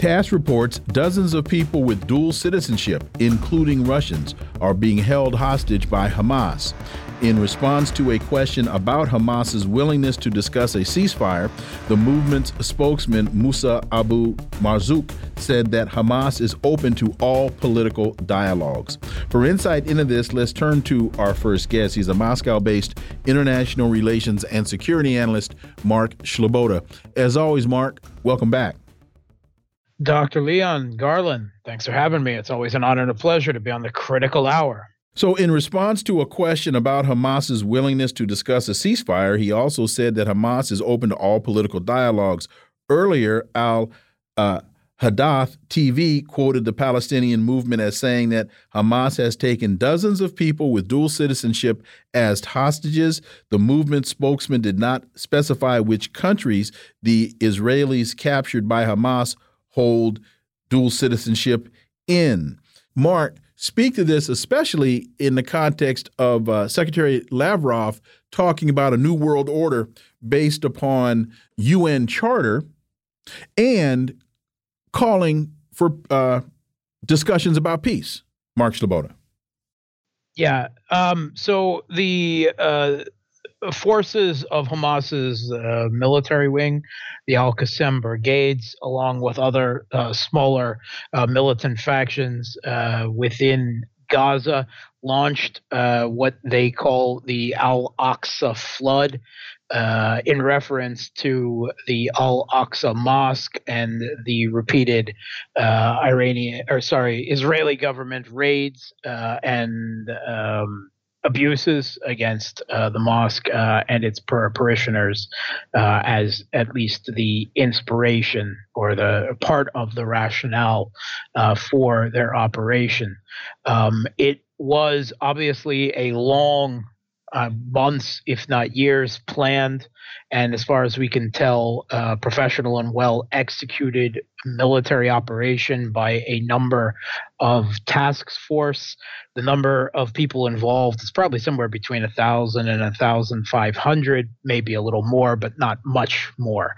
TASS reports dozens of people with dual citizenship, including Russians, are being held hostage by Hamas. In response to a question about Hamas's willingness to discuss a ceasefire, the movement's spokesman Musa Abu Marzouk said that Hamas is open to all political dialogues. For insight into this, let's turn to our first guest. He's a Moscow based international relations and security analyst, Mark Sleboda. As always, Mark, welcome back. Dr. Leon Garland, thanks for having me. It's always an honor and a pleasure to be on the critical hour. So, in response to a question about Hamas's willingness to discuss a ceasefire, he also said that Hamas is open to all political dialogues. Earlier, Al uh, Hadath TV quoted the Palestinian movement as saying that Hamas has taken dozens of people with dual citizenship as hostages. The movement spokesman did not specify which countries the Israelis captured by Hamas hold dual citizenship in. Mark, speak to this, especially in the context of uh, Secretary Lavrov talking about a new world order based upon UN charter and calling for uh, discussions about peace. Mark Sleboda. Yeah. Um, so the uh, forces of Hamas's uh, military wing, the Al Qassam brigades, along with other uh, smaller uh, militant factions uh, within Gaza, launched uh, what they call the Al Aqsa Flood. Uh, in reference to the Al Aqsa Mosque and the repeated Iranian or sorry Israeli government raids and um, abuses against uh, the mosque uh, and its par- parishioners uh, as at least the inspiration or the part of the rationale uh, for their operation. Um, it was obviously a long uh, months, if not years, planned, and as far as we can tell, uh, professional and well executed military operation by a number of task force. The number of people involved is probably somewhere between a thousand and a thousand five hundred, maybe a little more, but not much more.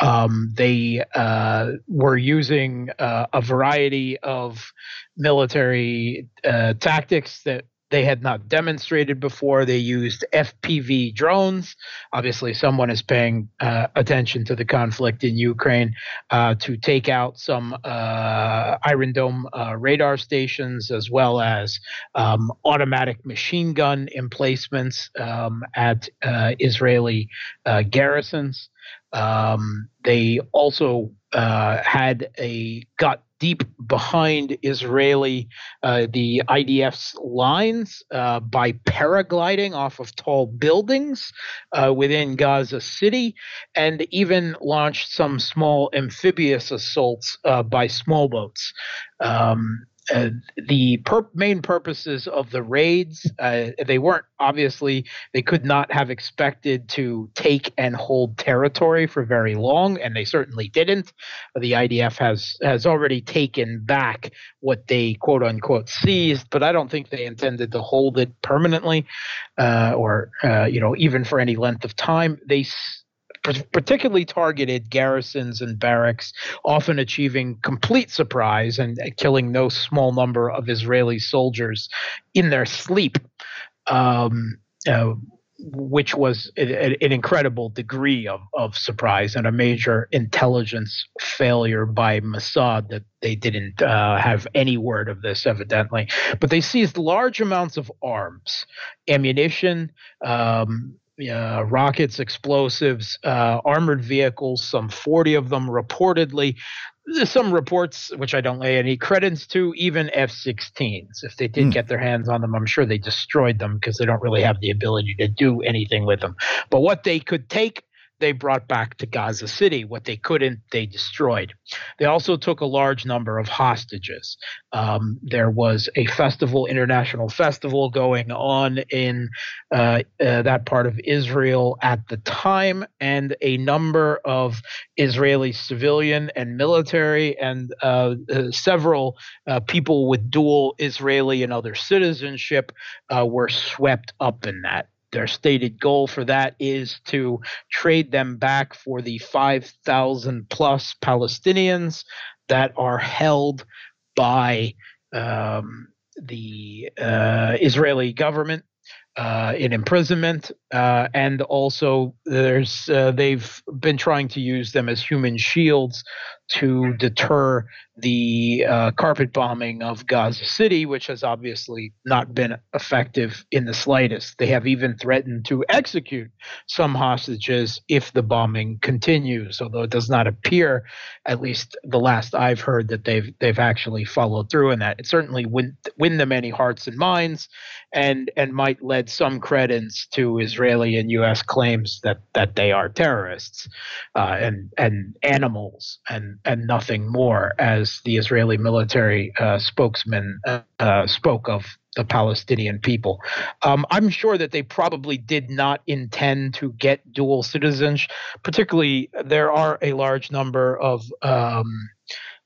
Um, they uh, were using uh, a variety of military uh, tactics that they had not demonstrated before. They used FPV drones. Obviously, someone is paying uh, attention to the conflict in Ukraine uh, to take out some uh, Iron Dome uh, radar stations as well as um, automatic machine gun emplacements um, at uh, Israeli uh, garrisons. Um, they also had a got deep behind Israeli, uh, the IDF's lines uh, by paragliding off of tall buildings uh, within Gaza City, and even launched some small amphibious assaults uh, by small boats. Um, uh, the main purposes of the raids uh, they weren't obviously they could not have expected to take and hold territory for very long and they certainly didn't. The idf has has already taken back what they quote unquote seized but i don't think they intended to hold it permanently uh, or uh, you know even for any length of time. They particularly targeted garrisons and barracks, often achieving complete surprise and killing no small number of Israeli soldiers in their sleep. Um, uh, which was an incredible degree of, of surprise and a major intelligence failure by Mossad that they didn't uh, have any word of this, evidently. But they seized large amounts of arms, ammunition, um, uh, rockets, explosives, uh, armored vehicles, some 40 of them reportedly. There's some reports, which I don't lay any credence to, even F 16s. If they did mm. get their hands on them, I'm sure they destroyed them because they don't really have the ability to do anything with them. But what they could take they brought back to Gaza City. What they couldn't, they destroyed. They also took a large number of hostages. Um, there was a festival, international festival, going on in uh, uh, that part of Israel at the time, and a number of Israeli civilian and military and uh, uh several uh, people with dual Israeli and other citizenship uh, were swept up in that their stated goal for that is to trade them back for the 5,000 plus Palestinians that are held by um, the uh, Israeli government uh, in imprisonment, uh, and also there's uh, they've been trying to use them as human shields to deter the uh, carpet bombing of Gaza City, which has obviously not been effective in the slightest. They have even threatened to execute some hostages if the bombing continues, although it does not appear, at least the last I've heard, that they've they've actually followed through in that. It certainly win win them any hearts and minds, and and might lend some credence to Israeli and U.S. claims that that they are terrorists uh, and and animals and and nothing more, as the Israeli military uh, spokesman uh, uh, spoke of the Palestinian people. Um, I'm sure that they probably did not intend to get dual citizenship. Particularly, there are a large number of um,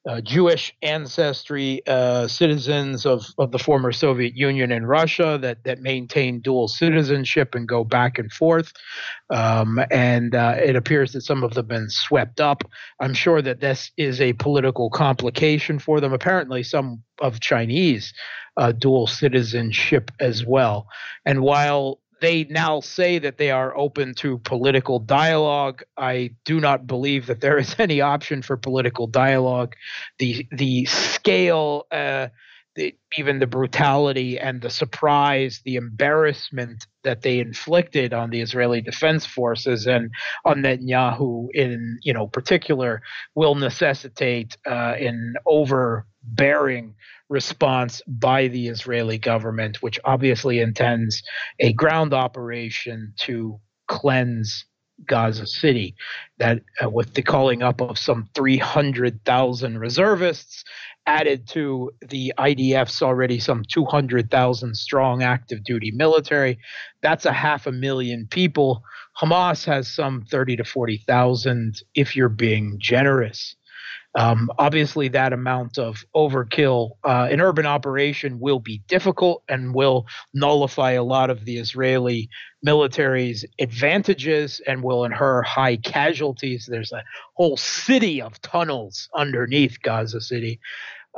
uh, Jewish ancestry uh, citizens of, of the former Soviet Union and Russia that, that maintain dual citizenship and go back and forth. Um, and uh, it appears that some of them have been swept up. I'm sure that this is a political complication for them. Apparently, some of Chinese uh, dual citizenship as well. And while they now say that they are open to political dialogue. I do not believe that there is any option for political dialogue. The the scale, uh, the, even the brutality and the surprise, the embarrassment that they inflicted on the Israeli Defense Forces and on Netanyahu in you know particular will necessitate uh, an overbearing response by the Israeli government, which obviously intends a ground operation to cleanse Gaza City. That uh, with the calling up of some 300,000 reservists added to the IDF's already some 200,000 strong active duty military, that's a half a million people. Hamas has some 30 to 40,000 if you're being generous. Um, obviously, that amount of overkill uh, in urban operation will be difficult and will nullify a lot of the Israeli military's advantages and will incur high casualties. There's a whole city of tunnels underneath Gaza City.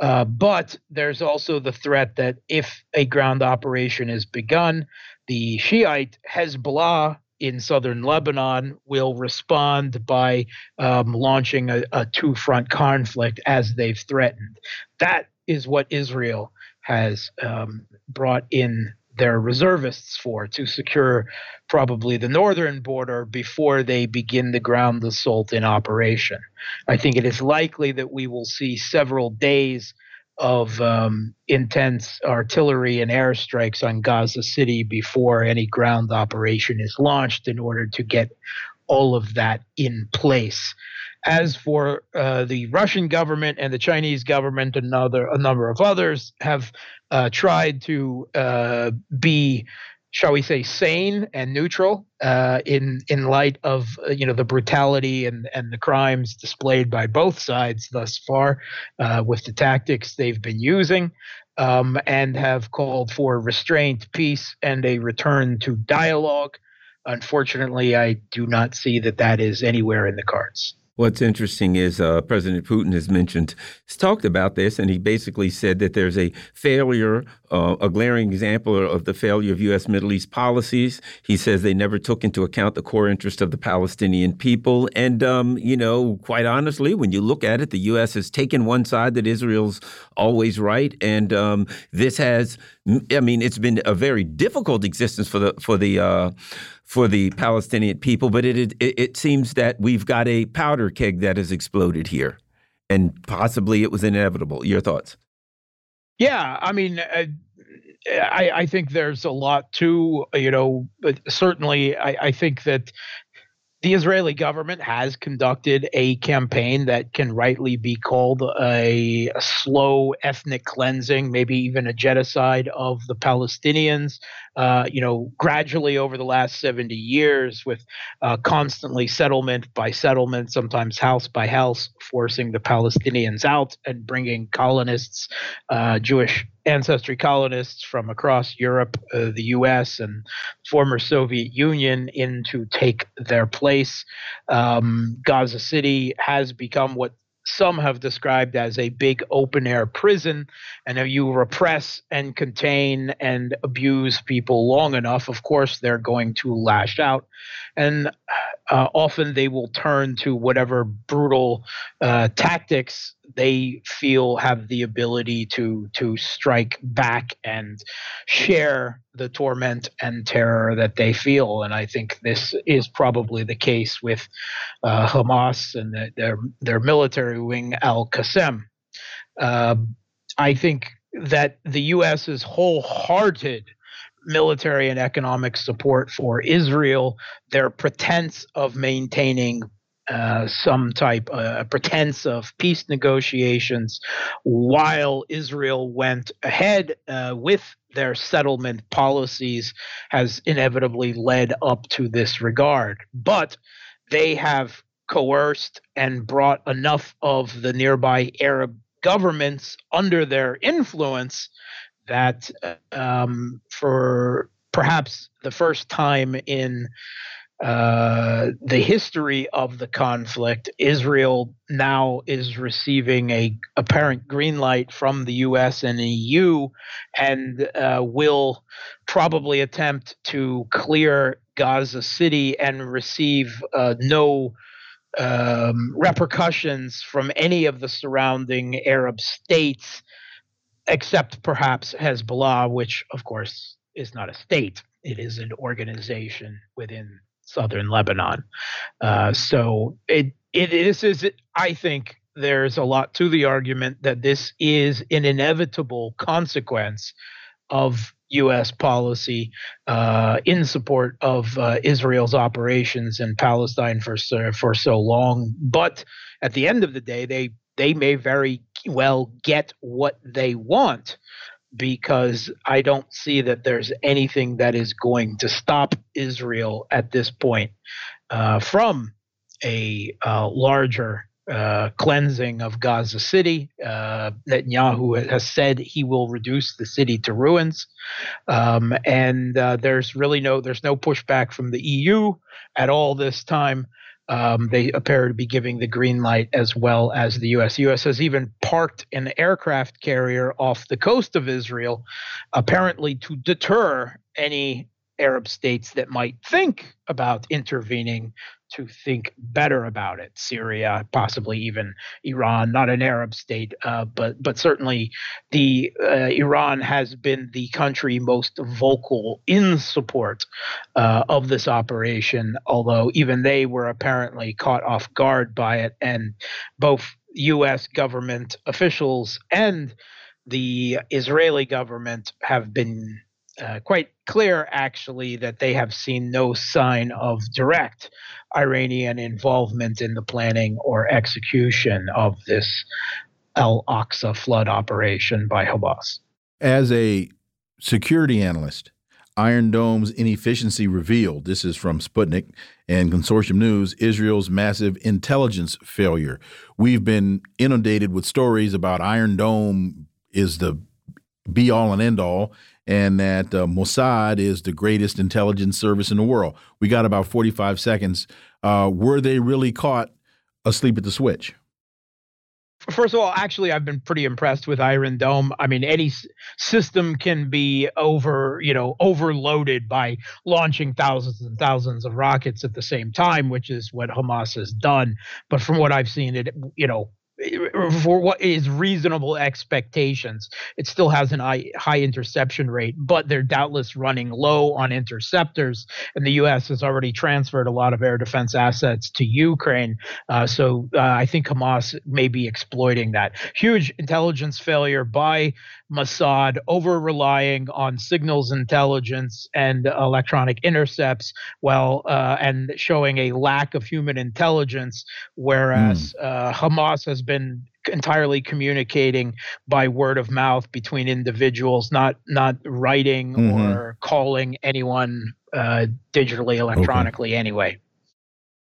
Uh, but there's also the threat that if a ground operation is begun, the Shiite Hezbollah in southern Lebanon will respond by um, launching a, a two front conflict as they've threatened. That is what Israel has um, brought in their reservists for to secure probably the northern border before they begin the ground assault in operation. I think it is likely that we will see several days of um, intense artillery and airstrikes on Gaza City before any ground operation is launched in order to get all of that in place. As for uh, the Russian government and the Chinese government, another a number of others have uh, tried to uh, be shall we say, sane and neutral uh, in in light of uh, you know the brutality and and the crimes displayed by both sides thus far, uh, with the tactics they've been using, um, and have called for restraint, peace, and a return to dialogue. Unfortunately, I do not see that that is anywhere in the cards. What's interesting is uh, President Putin has mentioned, has talked about this, and he basically said that there's a failure, uh, a glaring example of the failure of U.S. Middle East policies. He says they never took into account the core interest of the Palestinian people. And, um, you know, quite honestly, when you look at it, the U.S. has taken one side that Israel's always right. And um, this has, I mean, it's been a very difficult existence for the, for the, uh, for the Palestinian people, but it, it, it seems that we've got a powder keg that has exploded here, and possibly it was inevitable. Your thoughts? Yeah, I mean, uh, I, I think there's a lot to you know, certainly I, I think that the Israeli government has conducted a campaign that can rightly be called a, a, slow ethnic cleansing, maybe even a genocide of the Palestinians. Uh, you know, gradually over the last 70 years, with uh, constantly settlement by settlement, sometimes house by house, forcing the Palestinians out and bringing colonists, uh, Jewish ancestry colonists from across Europe, uh, the US, and former Soviet Union in to take their place. Um, Gaza City has become what some have described as a big open air prison. And if you repress and contain and abuse people long enough, of course, they're going to lash out. And uh, often they will turn to whatever brutal uh, tactics they feel have the ability to to strike back and share the torment and terror that they feel. And I think this is probably the case with uh, Hamas and the, their their military wing Al Qassam. Uh, I think that the U.S.'s wholehearted military and economic support for Israel, their pretense of maintaining uh, some type uh, pretense of peace negotiations while Israel went ahead uh, with their settlement policies has inevitably led up to this regard. But they have coerced and brought enough of the nearby Arab governments under their influence that um, for perhaps the first time in uh, the history of the conflict, Israel now is receiving a apparent green light from the U.S. and EU, and uh, will probably attempt to clear Gaza City and receive uh, no um, repercussions from any of the surrounding Arab states, except perhaps Hezbollah, which, of course, is not a state. It is an organization within southern Lebanon. Uh, so it it is is I think there's a lot to the argument that this is an inevitable consequence of U.S. policy uh, in support of uh, Israel's operations in Palestine for for so long. But at the end of the day, they they may very well get what they want because I don't see that there's anything that is going to stop Israel at this point uh, from a uh, larger uh, cleansing of Gaza City. Uh, Netanyahu has said he will reduce the city to ruins, um, and uh, there's really no there's no pushback from the EU at all this time um, they appear to be giving the green light as well as the U.S. The U.S. has even parked an aircraft carrier off the coast of Israel, apparently to deter any Arab states that might think about intervening to think better about it. Syria, possibly even Iran, not an Arab state, uh, but but certainly the uh, Iran has been the country most vocal in support uh, of this operation. Although even they were apparently caught off guard by it, and both U.S. government officials and the Israeli government have been uh, quite clear, actually, that they have seen no sign of direct Iranian involvement in the planning or execution of this Al Aqsa flood operation by Hamas. As a security analyst, Iron Dome's inefficiency revealed. This is from Sputnik and Consortium News Israel's massive intelligence failure. We've been inundated with stories about Iron Dome is the be all and end all and that uh, Mossad is the greatest intelligence service in the world. We got about 45 seconds. Uh, were they really caught asleep at the switch? First of all, actually, I've been pretty impressed with Iron Dome. I mean, any system can be over, you know, overloaded by launching thousands and thousands of rockets at the same time, which is what Hamas has done. But from what I've seen, it, you know, for what is reasonable expectations. It still has an high, interception rate, but they're doubtless running low on interceptors. And the U.S. has already transferred a lot of air defense assets to Ukraine. Uh, so uh, I think Hamas may be exploiting that huge intelligence failure by Mossad over relying on signals intelligence and electronic intercepts, well, uh, and showing a lack of human intelligence, whereas mm. uh, Hamas has been entirely communicating by word of mouth between individuals, not not writing mm-hmm. or calling anyone uh, digitally, electronically, okay. anyway.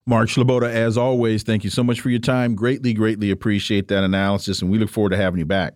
Mark Sleboda, as always, thank you so much for your time. Greatly, greatly appreciate that analysis, and we look forward to having you back.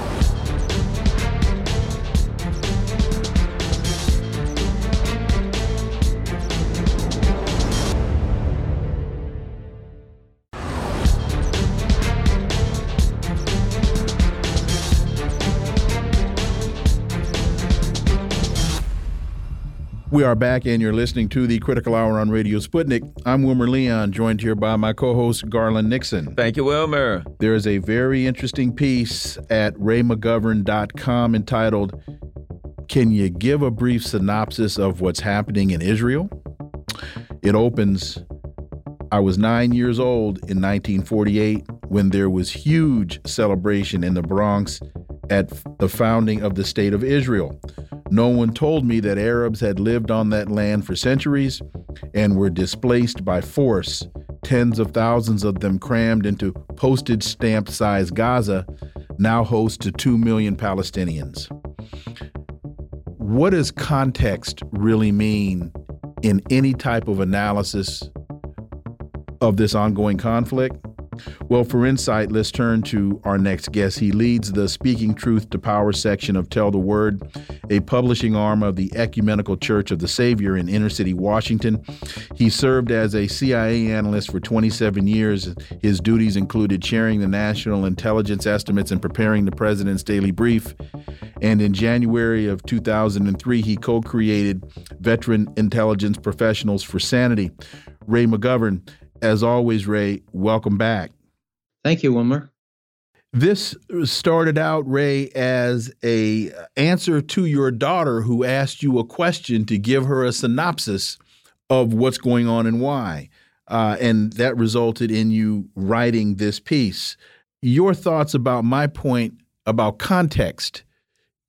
We are back, and you're listening to the Critical Hour on Radio Sputnik. I'm Wilmer Leon, joined here by my co host, Garland Nixon. Thank you, Wilmer. There is a very interesting piece at raymcgovern.com entitled, Can You Give a Brief Synopsis of What's Happening in Israel? It opens I was nine years old in 1948 when there was huge celebration in the Bronx at the founding of the State of Israel. No one told me that Arabs had lived on that land for centuries and were displaced by force, tens of thousands of them crammed into postage stamp sized Gaza, now host to 2 million Palestinians. What does context really mean in any type of analysis of this ongoing conflict? Well, for insight, let's turn to our next guest. He leads the Speaking Truth to Power section of Tell the Word, a publishing arm of the Ecumenical Church of the Savior in inner city Washington. He served as a CIA analyst for 27 years. His duties included chairing the national intelligence estimates and preparing the president's daily brief. And in January of 2003, he co created Veteran Intelligence Professionals for Sanity. Ray McGovern, as always, Ray, welcome back. Thank you, Wilmer. This started out, Ray, as a answer to your daughter who asked you a question to give her a synopsis of what's going on and why. Uh, and that resulted in you writing this piece. Your thoughts about my point about context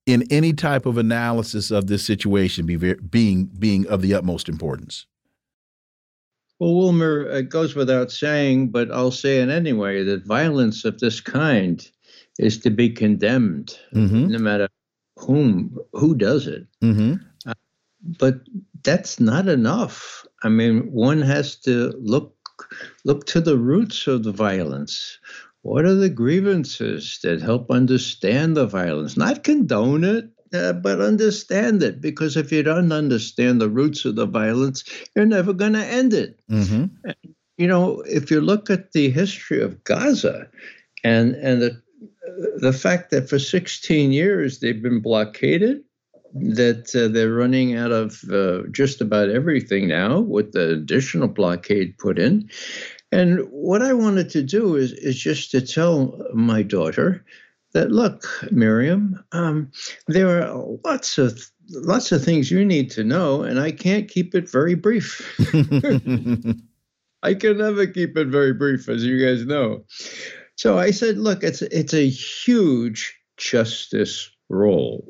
in any type of analysis of this situation be being being of the utmost importance. Well, Wilmer, it goes without saying, but I'll say it anyway that violence of this kind is to be condemned, mm-hmm. no matter whom who does it. Mm-hmm. Uh, but that's not enough. I mean, one has to look look to the roots of the violence. What are the grievances that help understand the violence? Not condone it, uh, but understand it because if you don't understand the roots of the violence, you're never going to end it. Mm-hmm. You know, if you look at the history of Gaza and and the the fact that for 16 years they've been blockaded, that uh, they're running out of uh, just about everything now with the additional blockade put in. And what I wanted to do is, is just to tell my daughter that look, Miriam, um, there are lots of lots of things you need to know, and I can't keep it very brief. I can never keep it very brief, as you guys know. So I said, look, it's it's a huge justice role.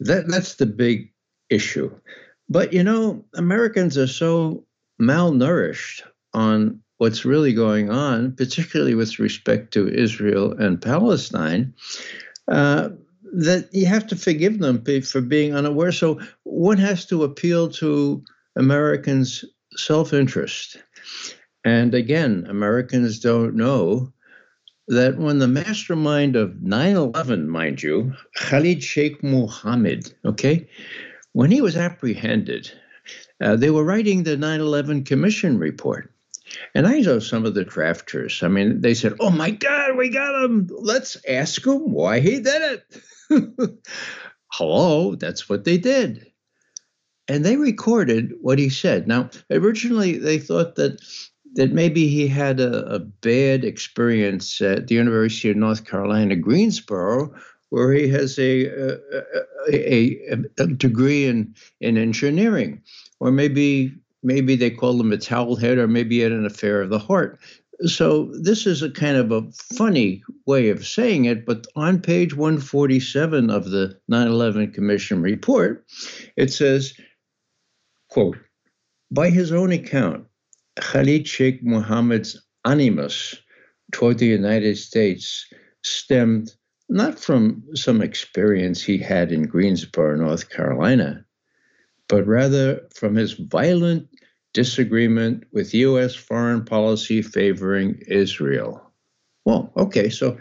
That that's the big issue. But you know, Americans are so malnourished on what's really going on, particularly with respect to Israel and Palestine, uh, that you have to forgive them for being unaware. So one has to appeal to Americans' self interest. And again, Americans don't know that when the mastermind of 9 11, mind you, Khalid Sheikh Mohammed, okay, when he was apprehended, uh, they were writing the 9 11 Commission report. And I know some of the drafters. I mean, they said, "Oh my God, we got him! Let's ask him why he did it." Hello, that's what they did, and they recorded what he said. Now, originally they thought that that maybe he had a, a bad experience at the University of North Carolina, Greensboro, where he has a, a, a, a, degree in, in engineering. or maybe maybe they called him a towel head, or maybe had an affair of the heart. So this is a kind of a funny way of saying it, but on page 147 of the 9/11 Commission report, it says, "quote By his own account, Khalid Sheikh Mohammed's animus toward the United States stemmed not from some experience he had in Greensboro, North Carolina, but rather from his violent disagreement with U.S. foreign policy favoring Israel. Well, okay, so,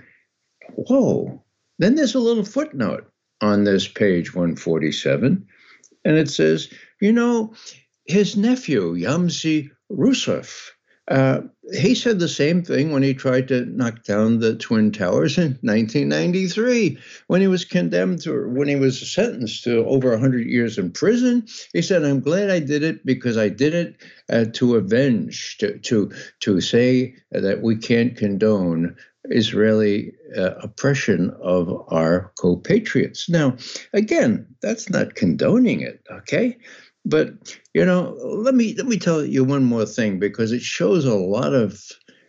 whoa. Then there's a little footnote on this page 147, and it says, you know, his nephew, Yamsi Russoff, uh, he said the same thing when he tried to knock down the Twin Towers in 1993. When he was condemned to, when he was sentenced to over 100 years in prison, he said, I'm glad I did it because I did it uh, to avenge, to, to, to say that we can't condone Israeli uh, oppression of our compatriots. Now, again, that's not condoning it, okay? But you know, let me let me tell you one more thing because it shows a lot of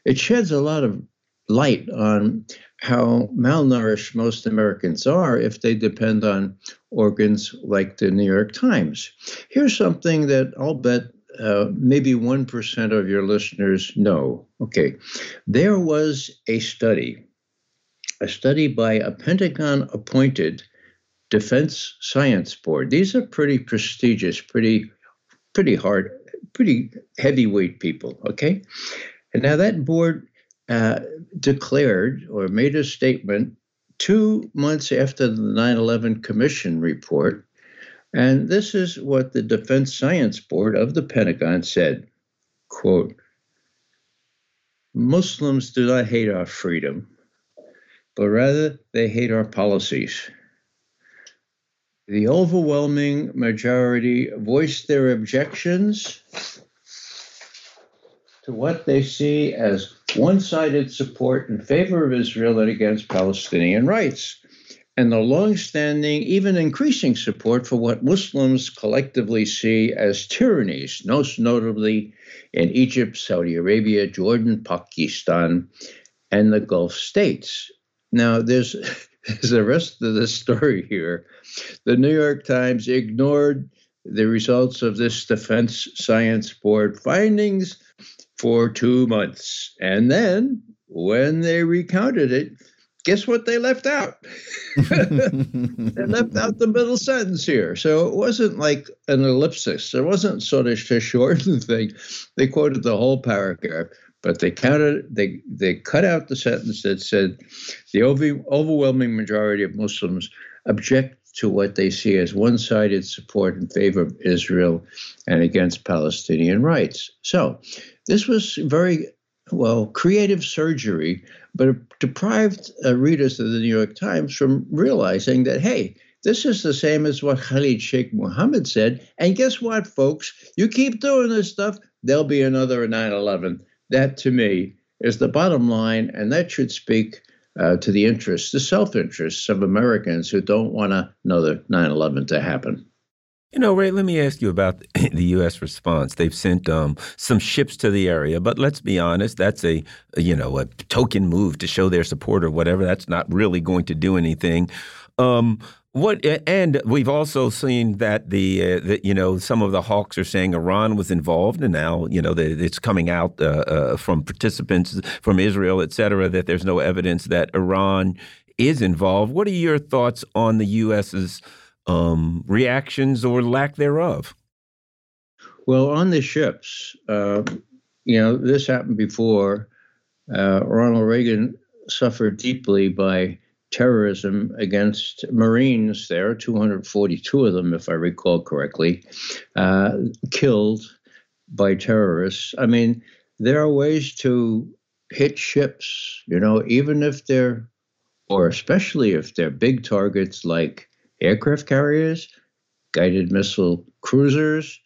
it sheds a lot of light on how malnourished most Americans are if they depend on organs like the New York Times. Here's something that I'll bet uh, maybe 1% of your listeners know. Okay, there was a study, a study by a Pentagon appointed Defense Science Board. These are pretty prestigious, pretty, pretty hard, pretty heavyweight people. Okay, and now that board uh, declared or made a statement two months after the 9/11 Commission report, and this is what the Defense Science Board of the Pentagon said: "Quote." Muslims do not hate our freedom, but rather they hate our policies. The overwhelming majority voiced their objections to what they see as one sided support in favor of Israel and against Palestinian rights, and the long standing, even increasing support for what Muslims collectively see as tyrannies, most notably in Egypt, Saudi Arabia, Jordan, Pakistan, and the Gulf states. Now, there's is the rest of the story here. The New York Times ignored the results of this Defense Science Board findings for two months. And then, when they recounted it, guess what they left out? they left out the middle sentence here. So it wasn't like an ellipsis. It wasn't sort of to shorten the thing. They quoted the whole paragraph but they counted they they cut out the sentence that said the over, overwhelming majority of Muslims object to what they see as one-sided support in favor of Israel and against Palestinian rights. So this was very well creative surgery, but it deprived uh, readers of the New York Times from realizing that hey. This is the same as what Khalid Sheikh Mohammed said. And guess what, folks? You keep doing this stuff, there'll be another 9 11. That to me is the bottom line, and that should speak uh, to the interests, the self interests of Americans who don't want another 9 11 to happen. You know, Ray, let me ask you about the U.S. response. They've sent um, some ships to the area, but let's be honest, that's a, you know, a token move to show their support or whatever. That's not really going to do anything. Um, what and we've also seen that the, uh, you know some of the hawks are saying Iran was involved, and now you know it's coming out uh, uh, from participants from Israel, et cetera, that there's no evidence that Iran is involved. What are your thoughts on the U.S.'s um, reactions or lack thereof? Well, on the ships, uh, you know, this happened before. Uh, Ronald Reagan suffered deeply by terrorism against Marines there, 242 of them, if I recall correctly, uh, killed by terrorists. I mean, there are ways to hit ships, you know, even if they're, or especially if they're big targets like aircraft carriers, guided missile cruisers,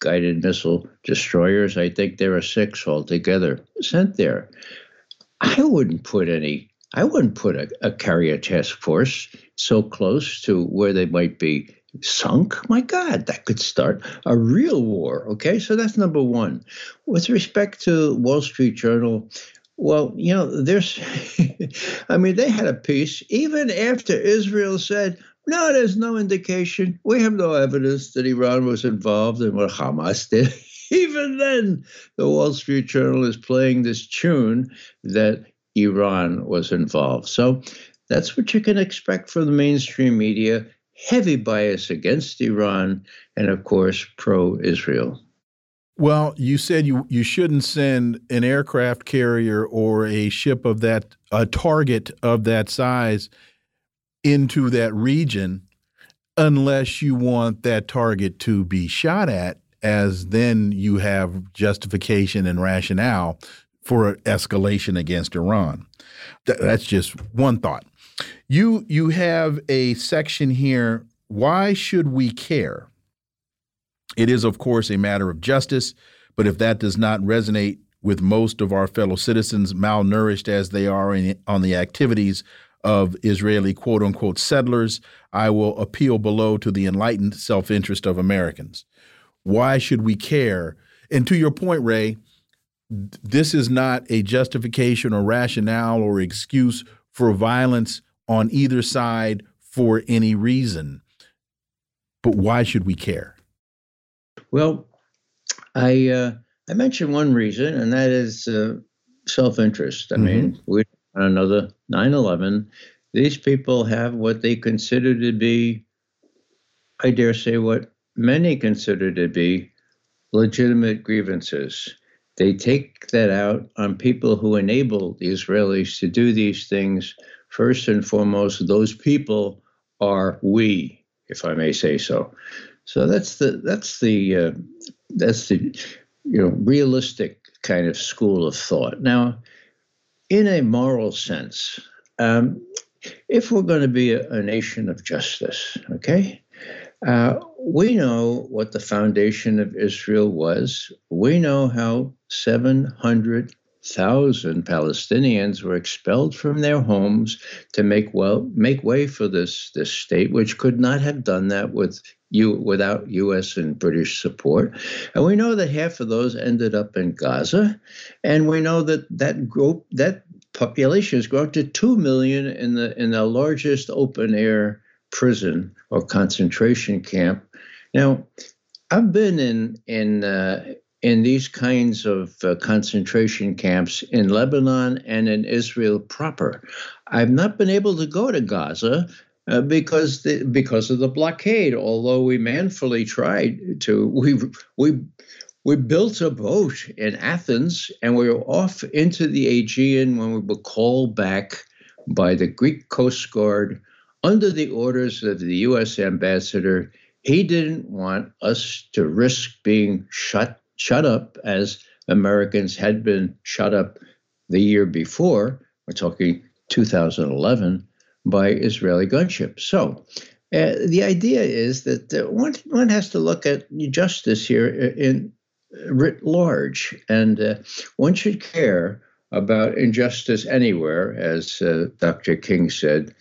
guided missile destroyers. I think there are six altogether sent there. I wouldn't put any I wouldn't put a, a carrier task force so close to where they might be sunk. My God, that could start a real war. Okay, so that's number one. With respect to Wall Street Journal, well, you know, there's, I mean, they had a piece even after Israel said, no, there's no indication. We have no evidence that Iran was involved in what Hamas did. even then, the Wall Street Journal is playing this tune that Iran was involved. So that's what you can expect from the mainstream media heavy bias against Iran and, of course, pro Israel. Well, you said you, you shouldn't send an aircraft carrier or a ship of that, a target of that size into that region unless you want that target to be shot at, as then you have justification and rationale for an escalation against Iran. That's just one thought. You you have a section here. Why should we care? It is, of course, a matter of justice, but if that does not resonate with most of our fellow citizens, malnourished as they are in, on the activities of Israeli quote unquote settlers, I will appeal below to the enlightened self interest of Americans. Why should we care? And to your point, Ray, this is not a justification or rationale or excuse for violence on either side for any reason. But why should we care? Well, I uh, I mentioned one reason, and that is uh, self-interest. I mm -hmm. mean, we another 9/11. These people have what they consider to be, I dare say, what many consider to be legitimate grievances. They take that out on people who enable the Israelis to do these things first and foremost, those people are we, if I may say so. So that's the that's the uh, that's the you know realistic kind of school of thought. Now, in a moral sense, um, if we're going to be a, a nation of justice, okay, uh, we know what the foundation of Israel was. We know how 700 thousand Palestinians were expelled from their homes to make well make way for this this state, which could not have done that with you without U.S. and British support. And we know that half of those ended up in Gaza, and we know that that group that population has grown to two million in the in the largest open air prison or concentration camp. Now, I've been in in uh, in these kinds of uh, concentration camps in Lebanon and in Israel proper. I've not been able to go to Gaza uh, because the, because of the blockade. Although we manfully tried to, we we we built a boat in Athens and we were off into the Aegean when we were called back by the Greek Coast Guard under the orders of the U.S. ambassador. He didn't want us to risk being shut shut up as Americans had been shut up the year before. We're talking 2011 by Israeli gunships. So uh, the idea is that uh, one, one has to look at justice here in writ large, and uh, one should care about injustice anywhere, as uh, Dr. King said.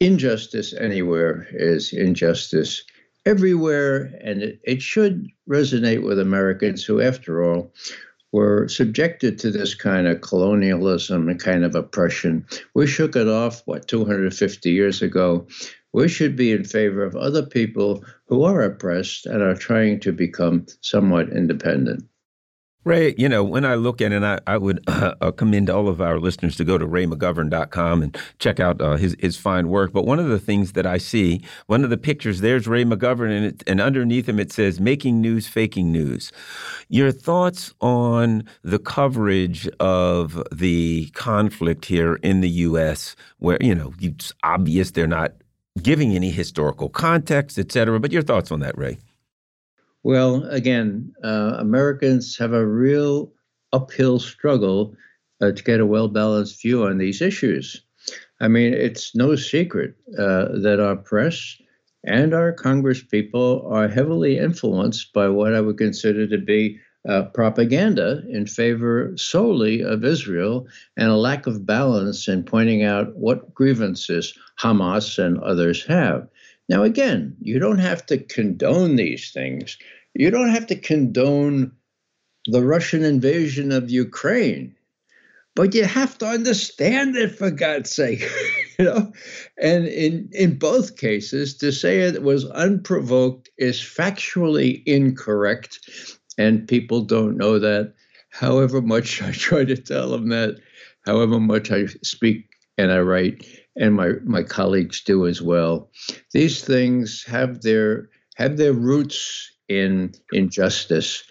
Injustice anywhere is injustice everywhere, and it, it should resonate with Americans who, after all, were subjected to this kind of colonialism and kind of oppression. We shook it off, what, 250 years ago. We should be in favor of other people who are oppressed and are trying to become somewhat independent. Ray, you know, when I look at it, I, I would uh, commend all of our listeners to go to raymcgovern.com and check out uh, his, his fine work. But one of the things that I see, one of the pictures, there's Ray McGovern, and, it, and underneath him it says, Making News, Faking News. Your thoughts on the coverage of the conflict here in the U.S., where, you know, it's obvious they're not giving any historical context, et cetera. But your thoughts on that, Ray? Well, again, uh, Americans have a real uphill struggle uh, to get a well balanced view on these issues. I mean, it's no secret uh, that our press and our congresspeople are heavily influenced by what I would consider to be uh, propaganda in favor solely of Israel and a lack of balance in pointing out what grievances Hamas and others have. Now, again, you don't have to condone these things. You don't have to condone the Russian invasion of Ukraine, but you have to understand it for God's sake, you know. And in in both cases, to say it was unprovoked is factually incorrect, and people don't know that. However much I try to tell them that, however much I speak and I write, and my, my colleagues do as well. These things have their have their roots in injustice,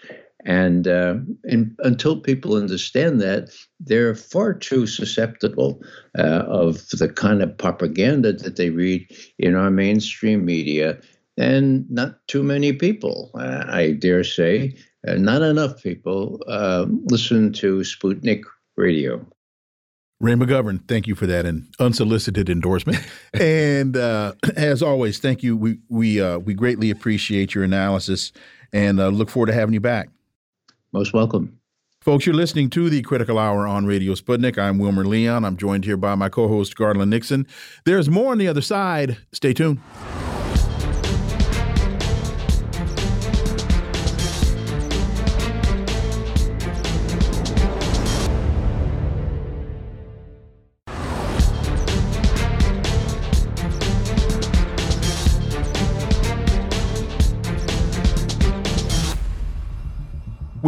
and, uh, and until people understand that, they're far too susceptible uh, of the kind of propaganda that they read in our mainstream media. And not too many people, uh, I dare say, uh, not enough people uh, listen to Sputnik radio. Ray McGovern, thank you for that an unsolicited endorsement. and uh, as always, thank you. We we uh, we greatly appreciate your analysis and uh, look forward to having you back. Most welcome. Folks, you're listening to the Critical Hour on Radio Sputnik. I'm Wilmer Leon. I'm joined here by my co-host Garland Nixon. There's more on the other side. Stay tuned.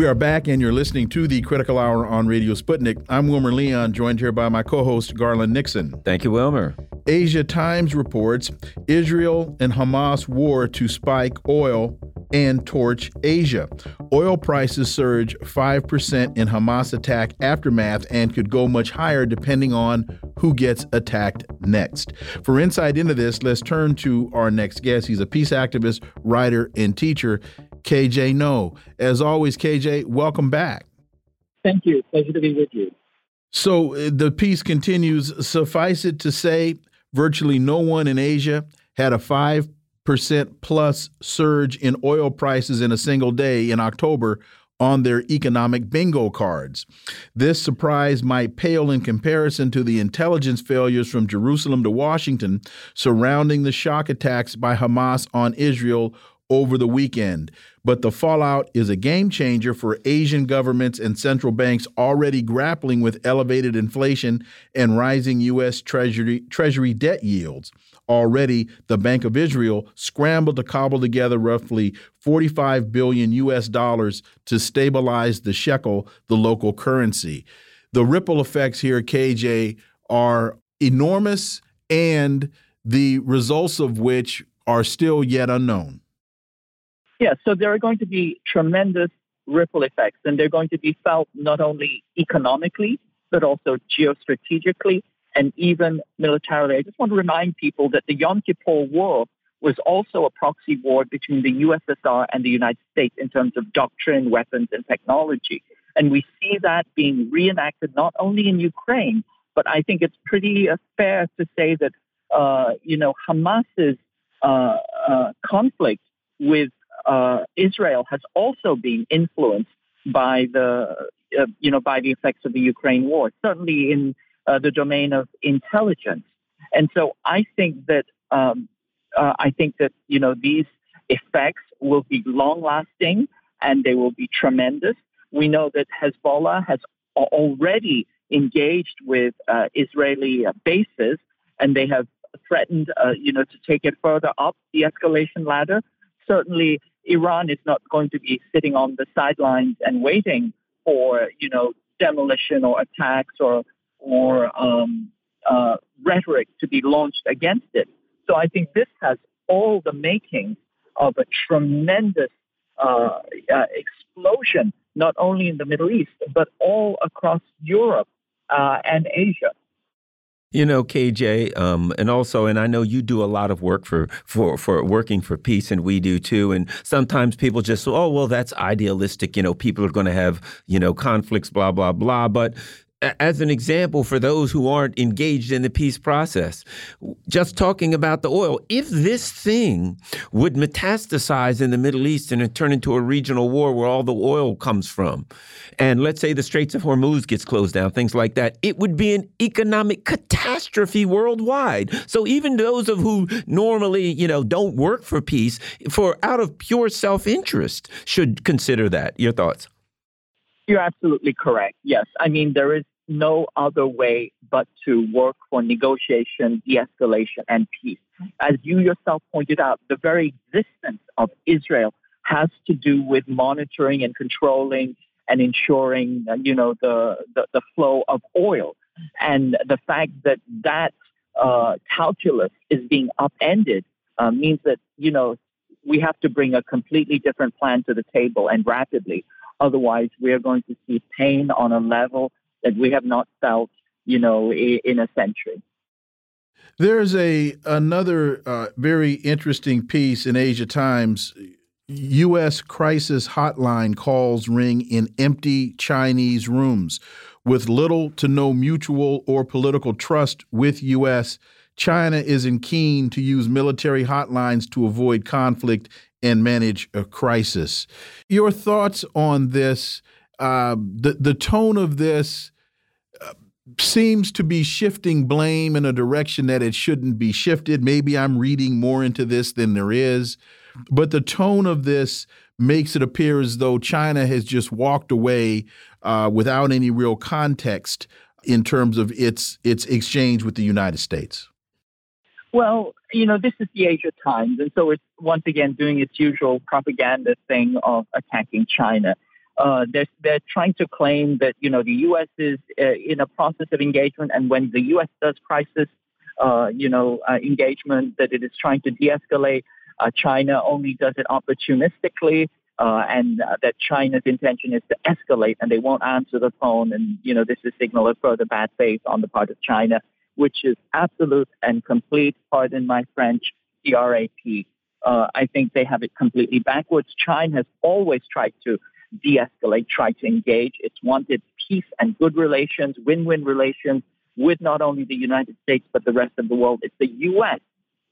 We are back, and you're listening to the Critical Hour on Radio Sputnik. I'm Wilmer Leon, joined here by my co host, Garland Nixon. Thank you, Wilmer. Asia Times reports Israel and Hamas war to spike oil and torch Asia. Oil prices surge 5% in Hamas attack aftermath and could go much higher depending on who gets attacked next. For insight into this, let's turn to our next guest. He's a peace activist, writer, and teacher. KJ Noh. As always, KJ, welcome back. Thank you. Pleasure to be with you. So uh, the piece continues. Suffice it to say, virtually no one in Asia had a 5% plus surge in oil prices in a single day in October on their economic bingo cards. This surprise might pale in comparison to the intelligence failures from Jerusalem to Washington surrounding the shock attacks by Hamas on Israel over the weekend. But the fallout is a game changer for Asian governments and central banks already grappling with elevated inflation and rising U.S. Treasury, Treasury debt yields. Already, the Bank of Israel scrambled to cobble together roughly 45 billion U.S. dollars to stabilize the shekel, the local currency. The ripple effects here, KJ, are enormous, and the results of which are still yet unknown. Yeah, so there are going to be tremendous ripple effects, and they're going to be felt not only economically, but also geostrategically and even militarily. I just want to remind people that the Yom Kippur War was also a proxy war between the USSR and the United States in terms of doctrine, weapons, and technology. And we see that being reenacted not only in Ukraine, but I think it's pretty uh, fair to say that, uh, you know, Hamas's uh, uh conflict with uh, Israel has also been influenced by the uh, you know by the effects of the Ukraine war, certainly in uh, the domain of intelligence. And so I think that um, uh, I think that you know these effects will be long lasting and they will be tremendous. We know that Hezbollah has already engaged with uh, Israeli bases, and they have threatened, uh, you know, to take it further up the escalation ladder. Certainly, Iran is not going to be sitting on the sidelines and waiting for, you know, demolition or attacks or or um, uh, rhetoric to be launched against it. So I think this has all the makings of a tremendous uh, uh, explosion, not only in the Middle East but all across Europe uh, and Asia. You know, KJ, um, and also, and I know you do a lot of work for for for working for peace, and we do too. And sometimes people just, say, oh, well, that's idealistic. You know, people are going to have you know conflicts, blah blah blah. But as an example for those who aren't engaged in the peace process. Just talking about the oil, if this thing would metastasize in the Middle East and turn into a regional war where all the oil comes from, and let's say the Straits of Hormuz gets closed down, things like that, it would be an economic catastrophe worldwide. So even those of who normally, you know, don't work for peace, for out of pure self-interest, should consider that. Your thoughts? You're absolutely correct. Yes. I mean, there is no other way but to work for negotiation, de escalation, and peace. As you yourself pointed out, the very existence of Israel has to do with monitoring and controlling and ensuring, you know, the, the, the, flow of oil. And the fact that that uh, calculus is being upended uh, means that, you know, we have to bring a completely different plan to the table and rapidly. Otherwise, we are going to see pain on a level that we have not felt, you know, in a century. There's a another uh, very interesting piece in Asia Times. U.S. crisis hotline calls ring in empty Chinese rooms. With little to no mutual or political trust with U.S., China isn't keen to use military hotlines to avoid conflict and manage a crisis. Your thoughts on this? Uh, the the tone of this uh, seems to be shifting blame in a direction that it shouldn't be shifted. Maybe I'm reading more into this than there is, but the tone of this makes it appear as though China has just walked away uh, without any real context in terms of its its exchange with the United States. Well, you know, this is the Asia Times, and so it's once again doing its usual propaganda thing of attacking China. Uh, they're, they're trying to claim that, you know, the U.S. is uh, in a process of engagement, and when the U.S. does crisis, uh, you know, uh, engagement, that it is trying to de-escalate. Uh, China only does it opportunistically, uh, and that China's intention is to escalate, and they won't answer the phone, and, you know, this is a signal of further bad faith on the part of China which is absolute and complete, pardon my French, CRAP. Uh, I think they have it completely backwards. China has always tried to de escalate, tried to engage. It's wanted peace and good relations, win win relations with not only the United States, but the rest of the world. It's the U.S.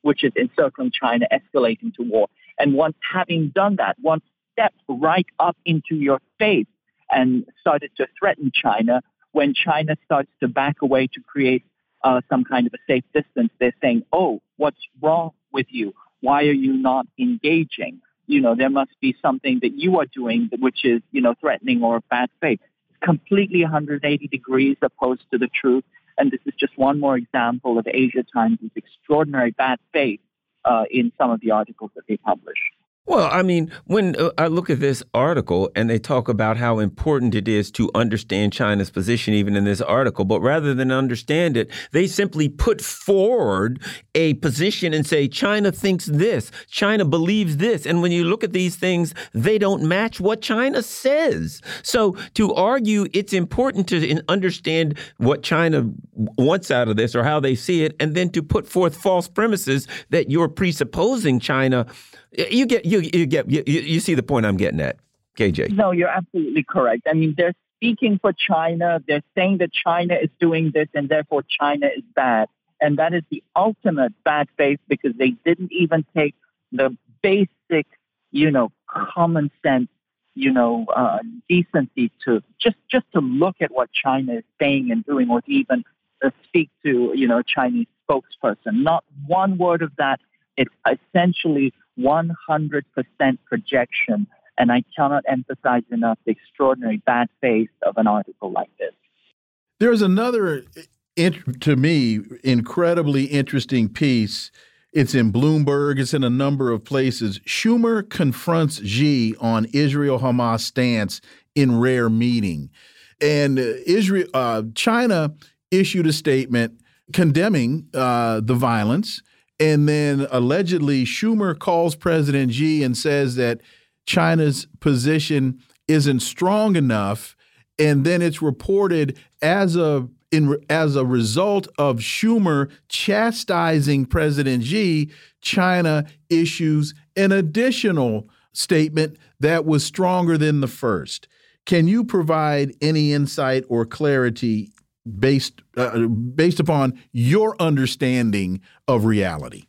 which is encircling China, escalating to war. And once having done that, once stepped right up into your face and started to threaten China, when China starts to back away to create uh, some kind of a safe distance, they're saying, oh, what's wrong with you? Why are you not engaging? You know, there must be something that you are doing which is, you know, threatening or bad faith. It's completely 180 degrees opposed to the truth. And this is just one more example of Asia Times' extraordinary bad faith uh, in some of the articles that they publish. Well, I mean, when uh, I look at this article and they talk about how important it is to understand China's position, even in this article, but rather than understand it, they simply put forward a position and say, China thinks this, China believes this. And when you look at these things, they don't match what China says. So to argue it's important to understand what China wants out of this or how they see it, and then to put forth false premises that you're presupposing China you get you you get you, you see the point I'm getting at, KJ. No, you're absolutely correct. I mean, they're speaking for China. They're saying that China is doing this and therefore China is bad. And that is the ultimate bad faith because they didn't even take the basic, you know, common sense, you know, uh, decency to just just to look at what China is saying and doing, or to even uh, speak to, you know, Chinese spokesperson. Not one word of that. It's essentially 100% projection. And I cannot emphasize enough the extraordinary bad faith of an article like this. There's another, to me, incredibly interesting piece. It's in Bloomberg, it's in a number of places. Schumer confronts Xi on Israel Hamas stance in rare meeting. And uh, Israel, uh, China issued a statement condemning uh, the violence and then allegedly, Schumer calls President Xi and says that China's position isn't strong enough. And then it's reported as a in as a result of Schumer chastising President Xi, China issues an additional statement that was stronger than the first. Can you provide any insight or clarity based uh, based upon your understanding of reality?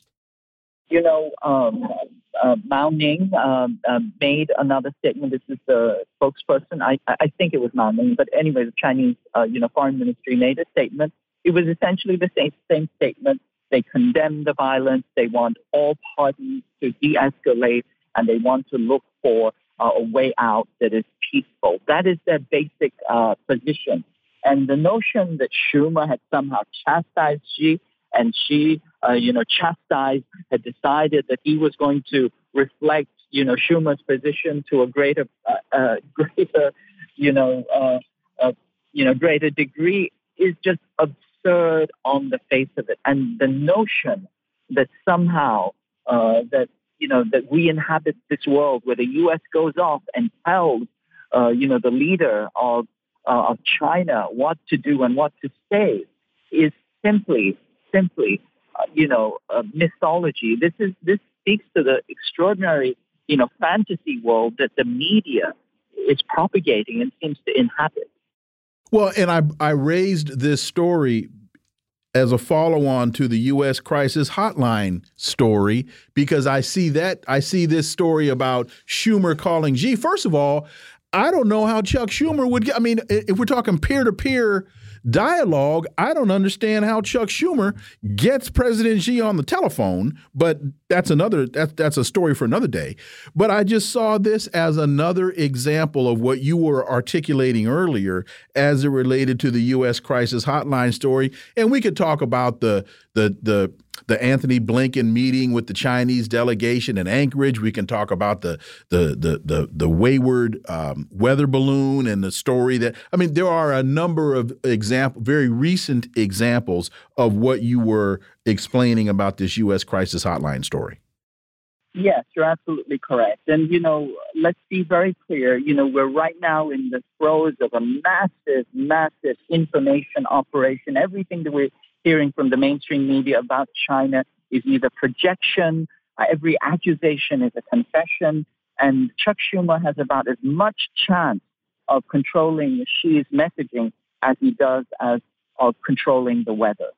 You know, um, uh, Mao Ning um, uh, made another statement. This is the spokesperson. I, I think it was Mao Ning, but anyway, the Chinese, uh, you know, foreign ministry made a statement. It was essentially the same same statement. They condemn the violence. They want all parties to de-escalate, and they want to look for uh, a way out that is peaceful. That is their basic uh, position. And the notion that Schumer had somehow chastised Xi and Xi, uh, you know, chastised, had decided that he was going to reflect, you know, Schumer's position to a greater, uh, uh, greater, you know, uh, uh, you know, greater degree is just absurd on the face of it. And the notion that somehow uh, that you know that we inhabit this world where the U.S. goes off and tells, you know, the leader of uh, of China what to do and what to say is simply, simply, uh, you know, mythology. This is this speaks to the extraordinary, you know, fantasy world that the media is propagating and seems to inhabit. Well, and I I raised this story as a follow-on to the U.S. crisis hotline story because I see that I see this story about Schumer calling Xi. First of all, I don't know how Chuck Schumer would get. I mean, if we're talking peer to peer dialogue, I don't understand how Chuck Schumer gets President Xi on the telephone, but that's another that's that's a story for another day. But I just saw this as another example of what you were articulating earlier as it related to the US crisis hotline story. And we could talk about the the the the Antony Blinken meeting with the Chinese delegation in Anchorage. We can talk about the the the the, the wayward um, weather balloon and the story that I mean there are a number of example very recent examples of what you were explaining about this U.S. crisis hotline story. Yes, you're absolutely correct. And, you know, let's be very clear. You know, we're right now in the throes of a massive, massive information operation. Everything that we're hearing from the mainstream media about China is either projection, uh, every accusation is a confession, and Chuck Schumer has about as much chance of controlling Xi's messaging as he does as of controlling the weather.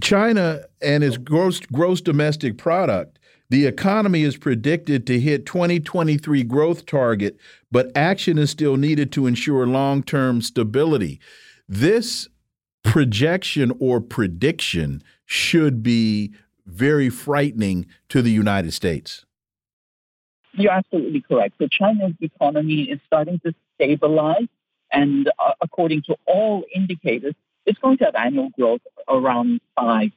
China and its gross gross domestic product, the economy is predicted to hit 2023 growth target, but action is still needed to ensure long-term stability. This projection or prediction should be very frightening to the United States. You're absolutely correct. So China's economy is starting to stabilize, and uh, according to all indicators, it's going to have annual growth around 5%.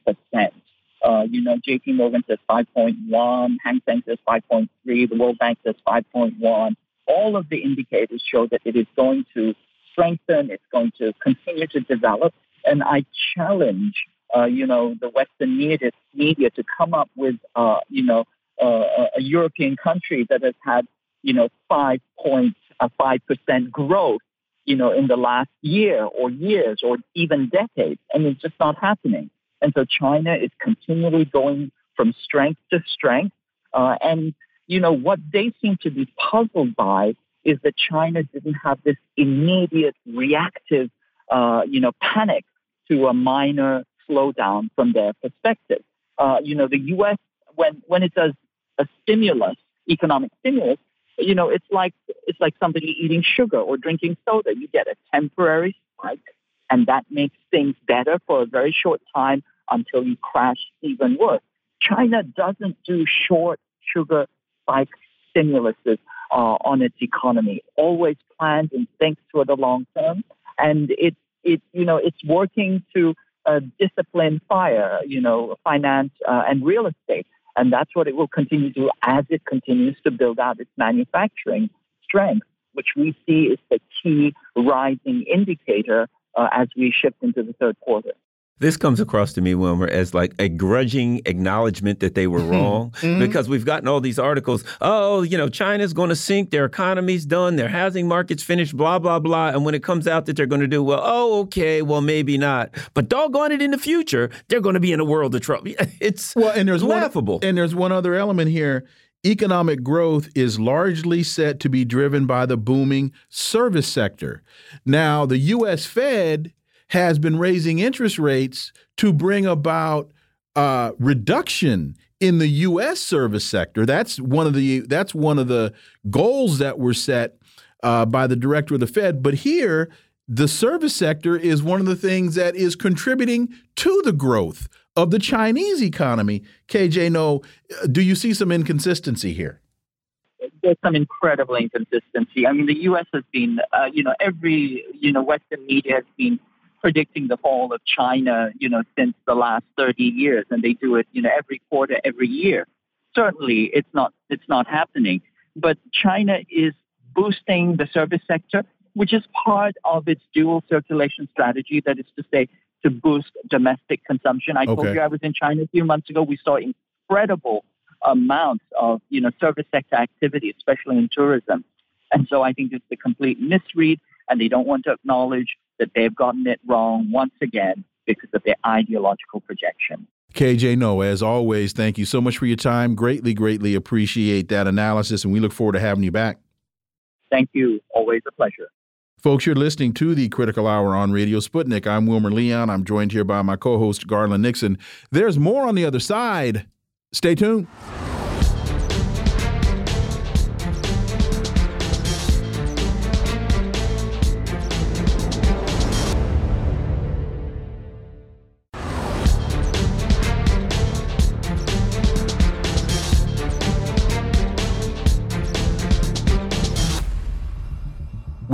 Uh, you know, JP Morgan says 5.1, Hang Seng says 5.3, the World Bank says 5.1. All of the indicators show that it is going to strengthen, it's going to continue to develop, and I challenge, uh, you know, the Western media, media to come up with, uh, you know, uh, a European country that has had, you know, five point five percent growth, you know, in the last year or years or even decades, and it's just not happening. And so China is continually going from strength to strength, uh, and you know what they seem to be puzzled by is that China didn't have this immediate reactive, uh, you know, panic to a minor slowdown from their perspective. Uh, you know, the U.S. when when it does a stimulus, economic stimulus, you know, it's like it's like somebody eating sugar or drinking soda. You get a temporary spike, and that makes things better for a very short time until you crash even worse. China doesn't do short sugar spike stimuluses uh, on its economy. Always plans and thinks for the long term, and it it you know it's working to uh, discipline fire, you know, finance uh, and real estate, and that's what it will continue to do as it continues to build out its manufacturing strength, which we see is the key rising indicator uh, as we shift into the third quarter. This comes across to me, Wilmer, as like a grudging acknowledgement that they were mm-hmm. wrong mm -hmm. because we've gotten all these articles. Oh, you know, China's going to sink, their economy's done, their housing market's finished, blah, blah, blah. And when it comes out that they're going to do, well, oh, okay, well, maybe not. But doggone it, in the future, they're going to be in a world of trouble. It's well, and there's laughable. One, and there's one other element here. Economic growth is largely set to be driven by the booming service sector. Now, the U.S. Fed has been raising interest rates to bring about uh, reduction in the U.S. service sector. That's one of the that's one of the goals that were set uh, by the director of the Fed. But here, the service sector is one of the things that is contributing to the growth of the Chinese economy. KJ, Noh, do you see some inconsistency here? There's some incredible inconsistency. I mean, the U.S. has been, uh, you know, every, you know, Western media has been predicting the fall of China, you know, since the last 30 years, and they do it, you know, every quarter, every year. Certainly, it's not it's not happening. But China is boosting the service sector, which is part of its dual circulation strategy. That is to say, to boost domestic consumption. I okay. told you I was in China a few months ago. We saw incredible amounts of you know service sector activity, especially in tourism. And so I think it's a complete misread, and they don't want to acknowledge that they've gotten it wrong once again because of their ideological projection. KJ Noh, as always, thank you so much for your time. Greatly, greatly appreciate that analysis, and we look forward to having you back. Thank you. Always a pleasure. Folks, you're listening to the Critical Hour on Radio Sputnik. I'm Wilmer Leon. I'm joined here by my co host, Garland Nixon. There's more on the other side. Stay tuned.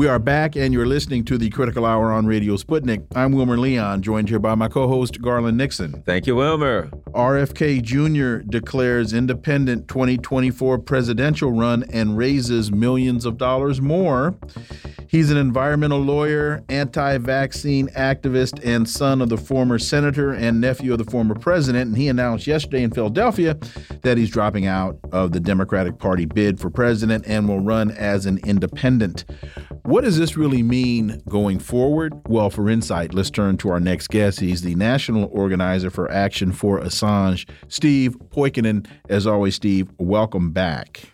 We are back, and you're listening to the Critical Hour on Radio Sputnik. I'm Wilmer Leon, joined here by my co host, Garland Nixon. Thank you, Wilmer. RFK Jr. declares independent 2024 presidential run and raises millions of dollars more. He's an environmental lawyer, anti vaccine activist, and son of the former senator and nephew of the former president. And he announced yesterday in Philadelphia that he's dropping out of the Democratic Party bid for president and will run as an independent. What does this really mean going forward? Well, for insight, let's turn to our next guest. He's the national organizer for Action for Assange, Steve Poikonen. As always, Steve, welcome back.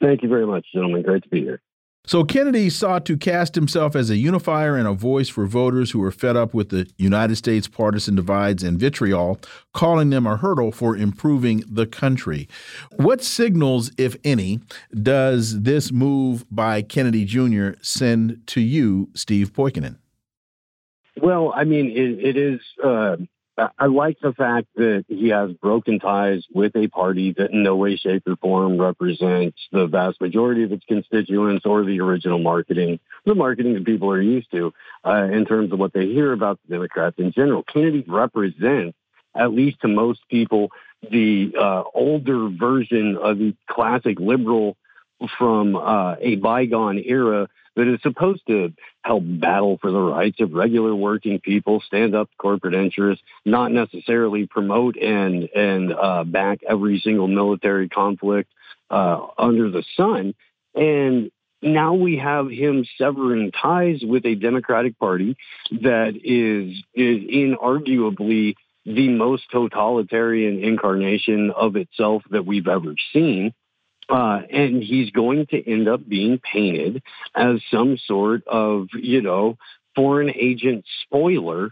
Thank you very much, gentlemen. Great to be here. So Kennedy sought to cast himself as a unifier and a voice for voters who were fed up with the United States partisan divides and vitriol, calling them a hurdle for improving the country. What signals, if any, does this move by Kennedy Jr. send to you, Steve Poikonen? Well, I mean, it, it is uh, I like the fact that he has broken ties with a party that in no way, shape, or form represents the vast majority of its constituents or the original marketing, the marketing that people are used to uh, in terms of what they hear about the Democrats in general. Kennedy represents, at least to most people, the uh, older version of the classic liberal from uh, a bygone era that is supposed to help battle for the rights of regular working people, stand up to corporate interests, not necessarily promote and and uh, back every single military conflict uh, under the sun. And now we have him severing ties with a Democratic Party that is is inarguably the most totalitarian incarnation of itself that we've ever seen. Uh, and he's going to end up being painted as some sort of, you know, foreign agent spoiler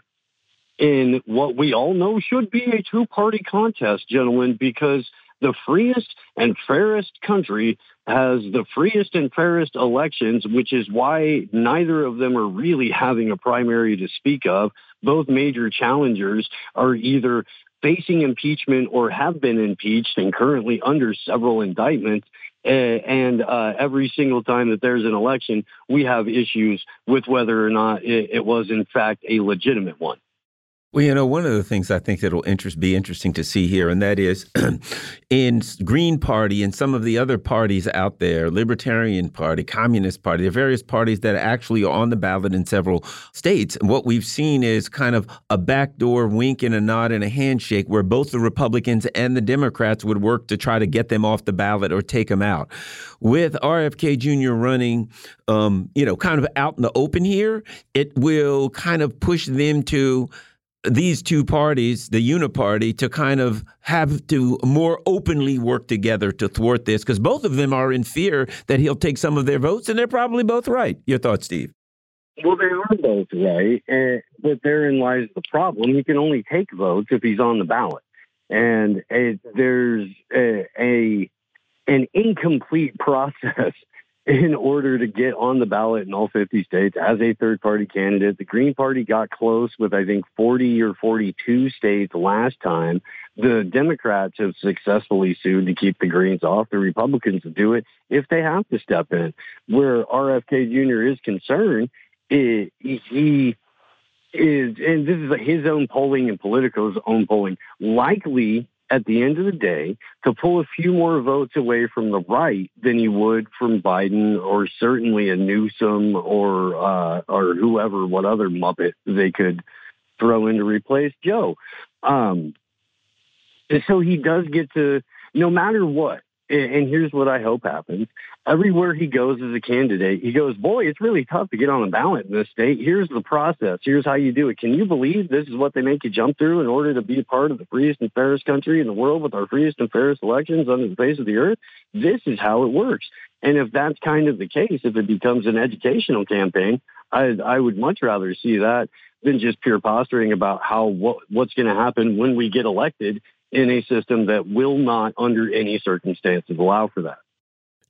in what we all know should be a two party contest, gentlemen, because the freest and fairest country has the freest and fairest elections, which is why neither of them are really having a primary to speak of. Both major challengers are either facing impeachment or have been impeached and currently under several indictments. And uh, every single time that there's an election, we have issues with whether or not it, it was, in fact, a legitimate one. Well, you know, one of the things I think that'll interest, be interesting to see here, and that is in Green Party and some of the other parties out there, Libertarian Party, Communist Party, the various parties that actually are on the ballot in several states. what we've seen is kind of a backdoor wink and a nod and a handshake where both the Republicans and the Democrats would work to try to get them off the ballot or take them out. With RFK Jr. running, um, you know, kind of out in the open here, it will kind of push them to these two parties, the uniparty, to kind of have to more openly work together to thwart this because both of them are in fear that he'll take some of their votes, and they're probably both right. Your thoughts, Steve? Well, they are both right, and, but therein lies the problem. He can only take votes if he's on the ballot, and it, there's a, a an incomplete process in order to get on the ballot in all 50 states as a third party candidate. The Green Party got close with, I think, 40 or 42 states last time. The Democrats have successfully sued to keep the Greens off. The Republicans do it if they have to step in. Where RFK Jr. is concerned, it, he is, and this is his own polling and Politico's own polling, likely at the end of the day to pull a few more votes away from the right than he would from Biden or certainly a Newsom or uh, or whoever, what other muppet they could throw in to replace Joe. Um, so he does get to, no matter what, and here's what I hope happens. Everywhere he goes as a candidate, he goes, boy, it's really tough to get on the ballot in this state. Here's the process. Here's how you do it. Can you believe this is what they make you jump through in order to be a part of the freest and fairest country in the world with our freest and fairest elections under the face of the earth? This is how it works. And if that's kind of the case, if it becomes an educational campaign, I, I would much rather see that than just pure posturing about how what, what's going to happen when we get elected in a system that will not, under any circumstances, allow for that.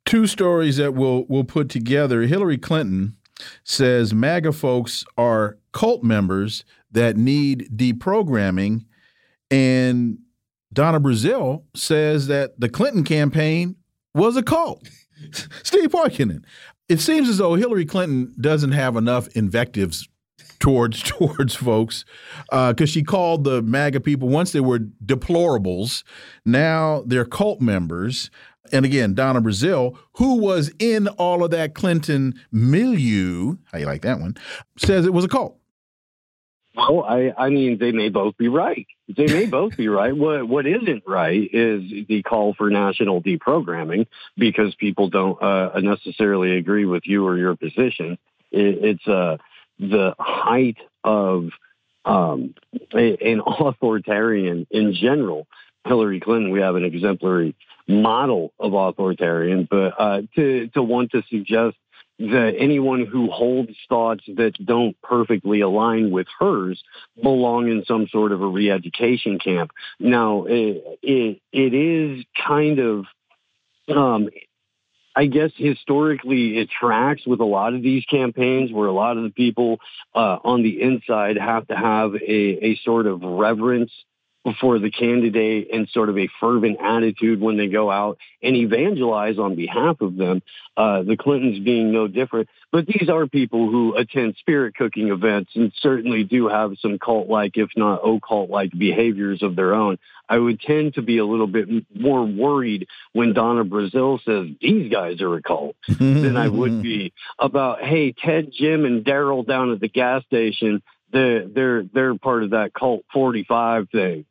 Two stories that we'll we'll put together. Hillary Clinton says MAGA folks are cult members that need deprogramming, and Donna Brazile says that the Clinton campaign was a cult. Steve Poikonen. It seems as though Hillary Clinton doesn't have enough invectives towards towards folks because uh, she called the MAGA people once they were deplorables, now they're cult members. And again, Donna Brazile, who was in all of that Clinton milieu, how you like that one, says it was a cult. Well, I, I mean, they may both be right. They may both be right. What what isn't right is the call for national deprogramming because people don't uh, necessarily agree with you or your position. It, it's uh, the height of um, an authoritarian in general. Hillary Clinton, we have an exemplary model of authoritarian, but uh, to to want to suggest that anyone who holds thoughts that don't perfectly align with hers belong in some sort of a re-education camp. Now, it, it, it is kind of um, I guess historically it tracks with a lot of these campaigns where a lot of the people uh, on the inside have to have a, a sort of reverence for the candidate and sort of a fervent attitude when they go out and evangelize on behalf of them. Uh, the Clintons being no different. But these are people who attend spirit cooking events and certainly do have some cult like, if not occult like behaviors of their own. I would tend to be a little bit more worried when Donna Brazile says these guys are a cult than I would be about, hey, Ted, Jim, and Daryl down at the gas station. They're, they're, they're part of that cult 45 thing.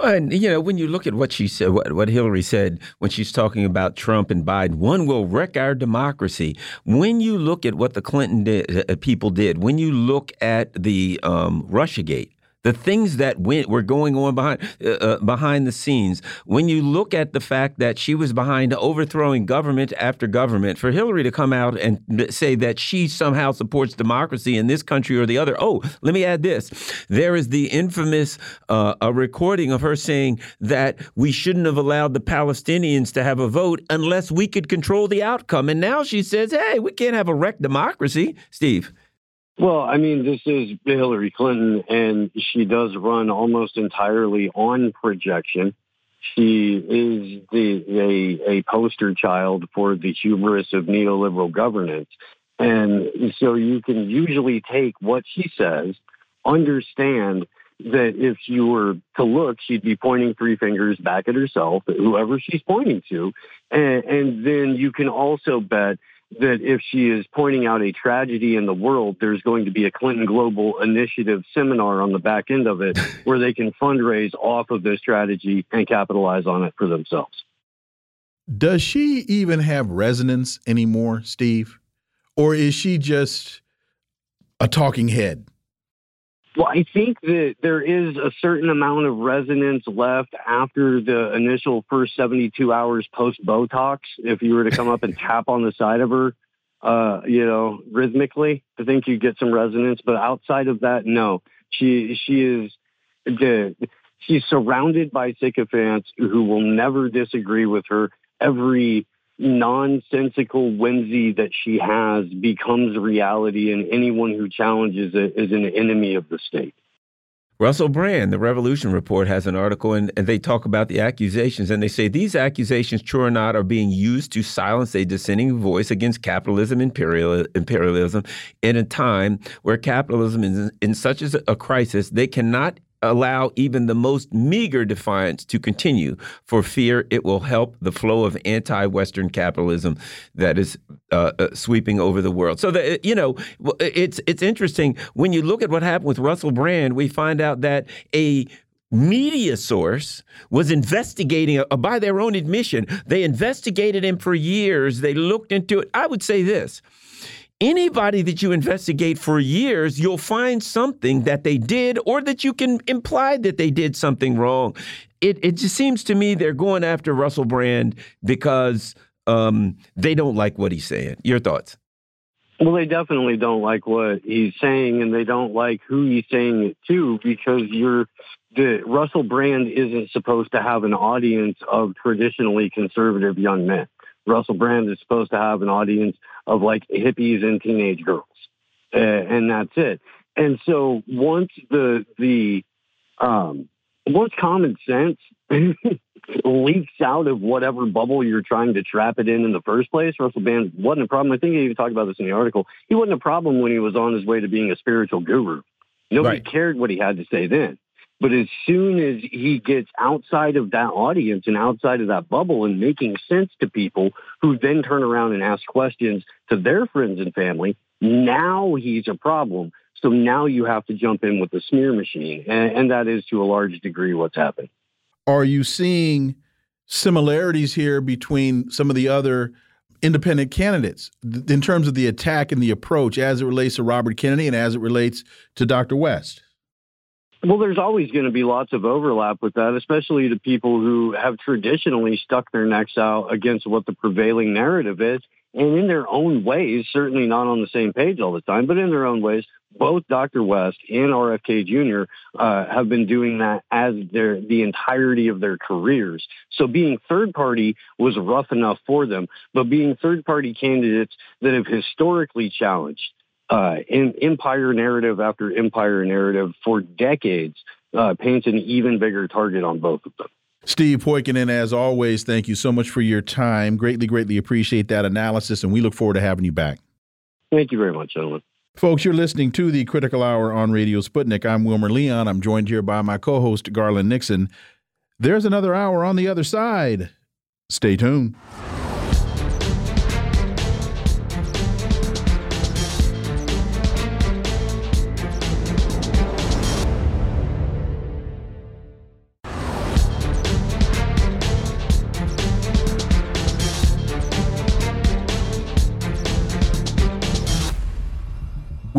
And you know, when you look at what she said, what, what Hillary said when she's talking about Trump and Biden, one will wreck our democracy. When you look at what the Clinton did, uh, people did, when you look at the um, RussiaGate, the things that went were going on behind uh, uh, behind the scenes. When you look at the fact that she was behind overthrowing government after government, for Hillary to come out and say that she somehow supports democracy in this country or the other. Oh, let me add this: there is the infamous uh, a recording of her saying that we shouldn't have allowed the Palestinians to have a vote unless we could control the outcome, and now she says, "Hey, we can't have a wrecked democracy." Steve. Well, I mean, this is Hillary Clinton, and she does run almost entirely on projection. She is the, a, a poster child for the hubris of neoliberal governance. And so you can usually take what she says, understand that if you were to look, she'd be pointing three fingers back at herself, whoever she's pointing to. And, and then you can also bet that if she is pointing out a tragedy in the world, there's going to be a Clinton Global Initiative seminar on the back end of it where they can fundraise off of this strategy and capitalize on it for themselves. Does she even have resonance anymore, Steve? Or is she just a talking head? Well, I think that there is a certain amount of resonance left after the initial first 72 hours post Botox. If you were to come up and tap on the side of her, uh, you know, rhythmically. I think you'd get some resonance, but outside of that, no. She she is the she's surrounded by sycophants who will never disagree with her. Every nonsensical whimsy that she has becomes reality, and anyone who challenges it is an enemy of the state. Russell Brand, the Revolution Report, has an article and, and, they talk about the accusations. And they say these accusations, true or not, are being used to silence a dissenting voice against capitalism, imperial, imperialism, in a time where capitalism is in such a crisis, they cannot allow even the most meager defiance to continue. For fear it will help the flow of anti-Western capitalism that is uh, uh, sweeping over the world. So that you know, it's it's interesting. When you look at what happened with Russell Brand. We find out that a media source was investigating uh, by their own admission. They investigated him for years. They looked into it. I would say this anybody that you investigate for years, you'll find something that they did or that you can imply that they did something wrong. It, it just seems to me they're going after Russell Brand because um, they don't like what he's saying. Your thoughts? Well, they definitely don't like what he's saying, and they don't like who he's saying it to because you're the Russell Brand isn't supposed to have an audience of traditionally conservative young men. Russell Brand is supposed to have an audience of like hippies and teenage girls, uh, and that's it. And so once the the um, once common sense leaks out of whatever bubble you're trying to trap it in in the first place, Russell Brand wasn't a problem. I think he even talked about this in the article. He wasn't a problem when he was on his way to being a spiritual guru. Nobody right. cared what he had to say then. But as soon as he gets outside of that audience and outside of that bubble and making sense to people who then turn around and ask questions to their friends and family, now he's a problem. So now you have to jump in with the smear machine. And, and that is to a large degree what's happened. Are you seeing similarities here between some of the other independent candidates in terms of the attack and the approach as it relates to Robert Kennedy and as it relates to Dr. West? Well, there's always going to be lots of overlap with that, especially to people who have traditionally stuck their necks out against what the prevailing narrative is. And in their own ways, certainly not on the same page all the time, but in their own ways, both Dr. West and RFK Jr. Uh, have been doing that as their the entirety of their careers. So being third party was rough enough for them, but being third party candidates that have historically challenged uh, in, empire narrative after empire narrative for decades uh, paints an even bigger target on both of them. Steve Poikonen, as always, thank you so much for your time. Greatly, greatly appreciate that analysis, and we look forward to having you back. Thank you very much, gentlemen. Folks, you're listening to the Critical Hour on Radio Sputnik. I'm Wilmer Leon. I'm joined here by my co host, Garland Nixon. There's another hour on the other side. Stay tuned.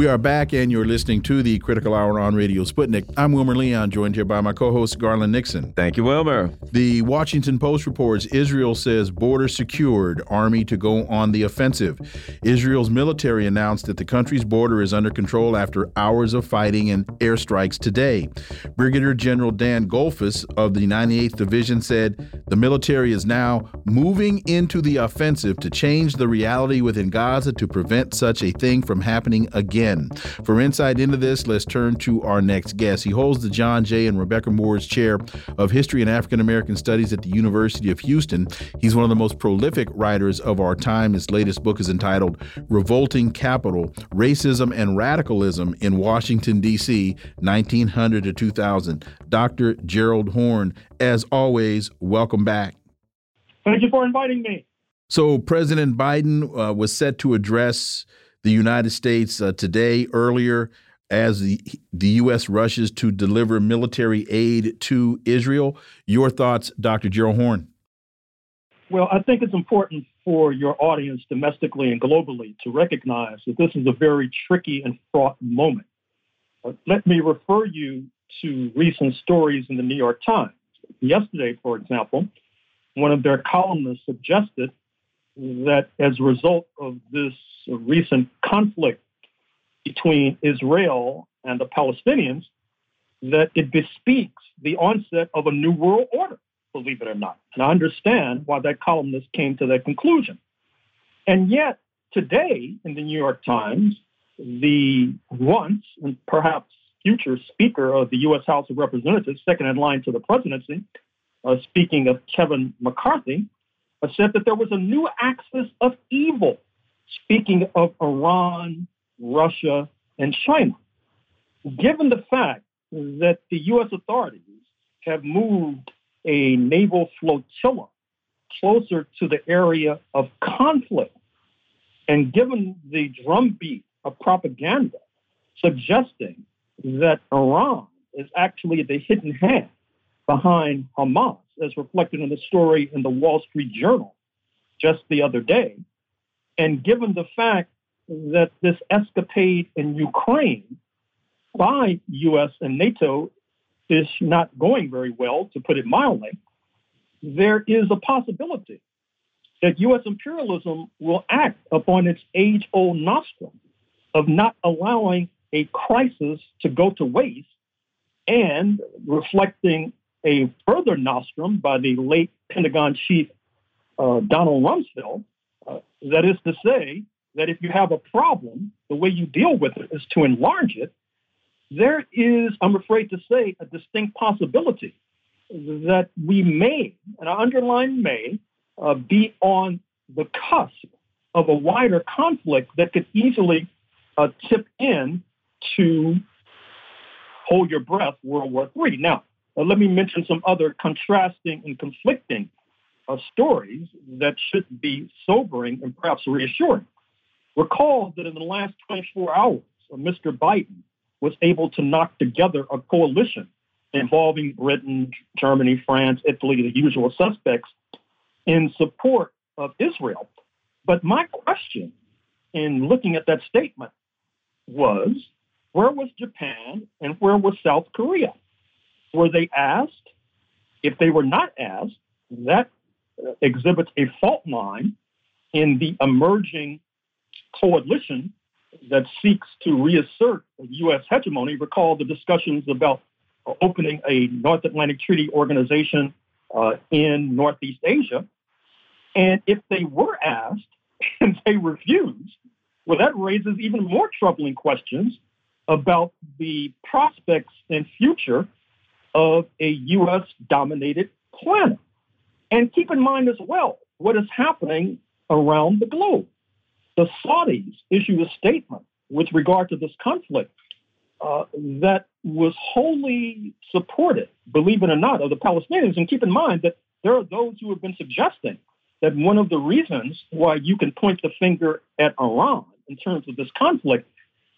We are back, and you're listening to the Critical Hour on Radio Sputnik. I'm Wilmer Leon, joined here by my co host, Garland Nixon. Thank you, Wilmer. The Washington Post reports Israel says border secured, army to go on the offensive. Israel's military announced that the country's border is under control after hours of fighting and airstrikes today. Brigadier General Dan Goldfus of the 98th Division said the military is now moving into the offensive to change the reality within Gaza to prevent such a thing from happening again again. For insight into this, let's turn to our next guest. He holds the John J. and Rebecca Moores Chair of History and African American Studies at the University of Houston. He's one of the most prolific writers of our time. His latest book is entitled Revolting Capital Racism and Radicalism in Washington, D.C., 1900 to 2000. Dr. Gerald Horne, as always, welcome back. Thank you for inviting me. So, President Biden uh, was set to address the United States uh, today, earlier, as the, the U.S. rushes to deliver military aid to Israel. Your thoughts, Dr. Gerald Horne? Well, I think it's important for your audience domestically and globally to recognize that this is a very tricky and fraught moment. Let me refer you to recent stories in the New York Times. Yesterday, for example, one of their columnists suggested that as a result of this recent conflict between Israel and the Palestinians, that it bespeaks the onset of a new world order, believe it or not. And I understand why that columnist came to that conclusion. And yet, today in the New York Times, the once and perhaps future Speaker of the U.S. House of Representatives, second in line to the presidency, uh, speaking of Kevin McCarthy, uh, said that there was a new axis of evil, speaking of Iran, Russia, and China. Given the fact that the U.S. authorities have moved a naval flotilla closer to the area of conflict, and given the drumbeat of propaganda suggesting that Iran is actually the hidden hand behind Hamas, as reflected in the story in the Wall Street Journal just the other day. And given the fact that this escapade in Ukraine by US and NATO is not going very well, to put it mildly, there is a possibility that US imperialism will act upon its age old nostrum of not allowing a crisis to go to waste and reflecting a further nostrum by the late Pentagon chief uh, Donald Rumsfeld. Uh, that is to say, that if you have a problem, the way you deal with it is to enlarge it. There is, I'm afraid to say, a distinct possibility that we may, and I underline may, uh, be on the cusp of a wider conflict that could easily uh, tip in to hold your breath World War III. Now, uh, let me mention some other contrasting and conflicting uh, stories that should be sobering and perhaps reassuring. Recall that in the last 24 hours, Mr. Biden was able to knock together a coalition involving Britain, Germany, France, Italy, the usual suspects, in support of Israel. But my question in looking at that statement was where was Japan and where was South Korea? Were they asked? If they were not asked, that exhibits a fault line in the emerging coalition that seeks to reassert U.S. hegemony. Recall the discussions about opening a North Atlantic Treaty Organization uh, in Northeast Asia. And if they were asked and they refused, well, that raises even more troubling questions about the prospects and future of a U.S. dominated planet. And keep in mind as well what is happening around the globe. The Saudis issued a statement with regard to this conflict uh, that was wholly supported, believe it or not, of the Palestinians. And keep in mind that there are those who have been suggesting that one of the reasons why you can point the finger at Iran in terms of this conflict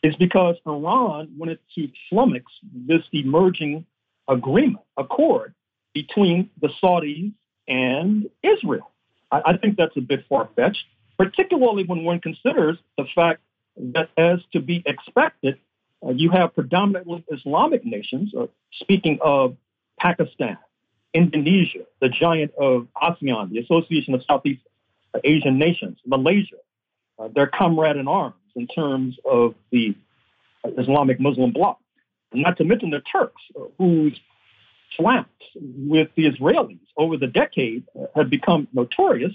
is because Iran wanted to flummox this emerging agreement, accord between the Saudis and Israel. I, I think that's a bit far fetched, particularly when one considers the fact that, as to be expected, uh, you have predominantly Islamic nations, uh, speaking of Pakistan, Indonesia, the giant of ASEAN, the Association of Southeast Asian Nations, Malaysia, uh, their comrade in arms in terms of the Islamic Muslim bloc. Not to mention the Turks, uh, whose flaps with the Israelis over the decade have become notorious.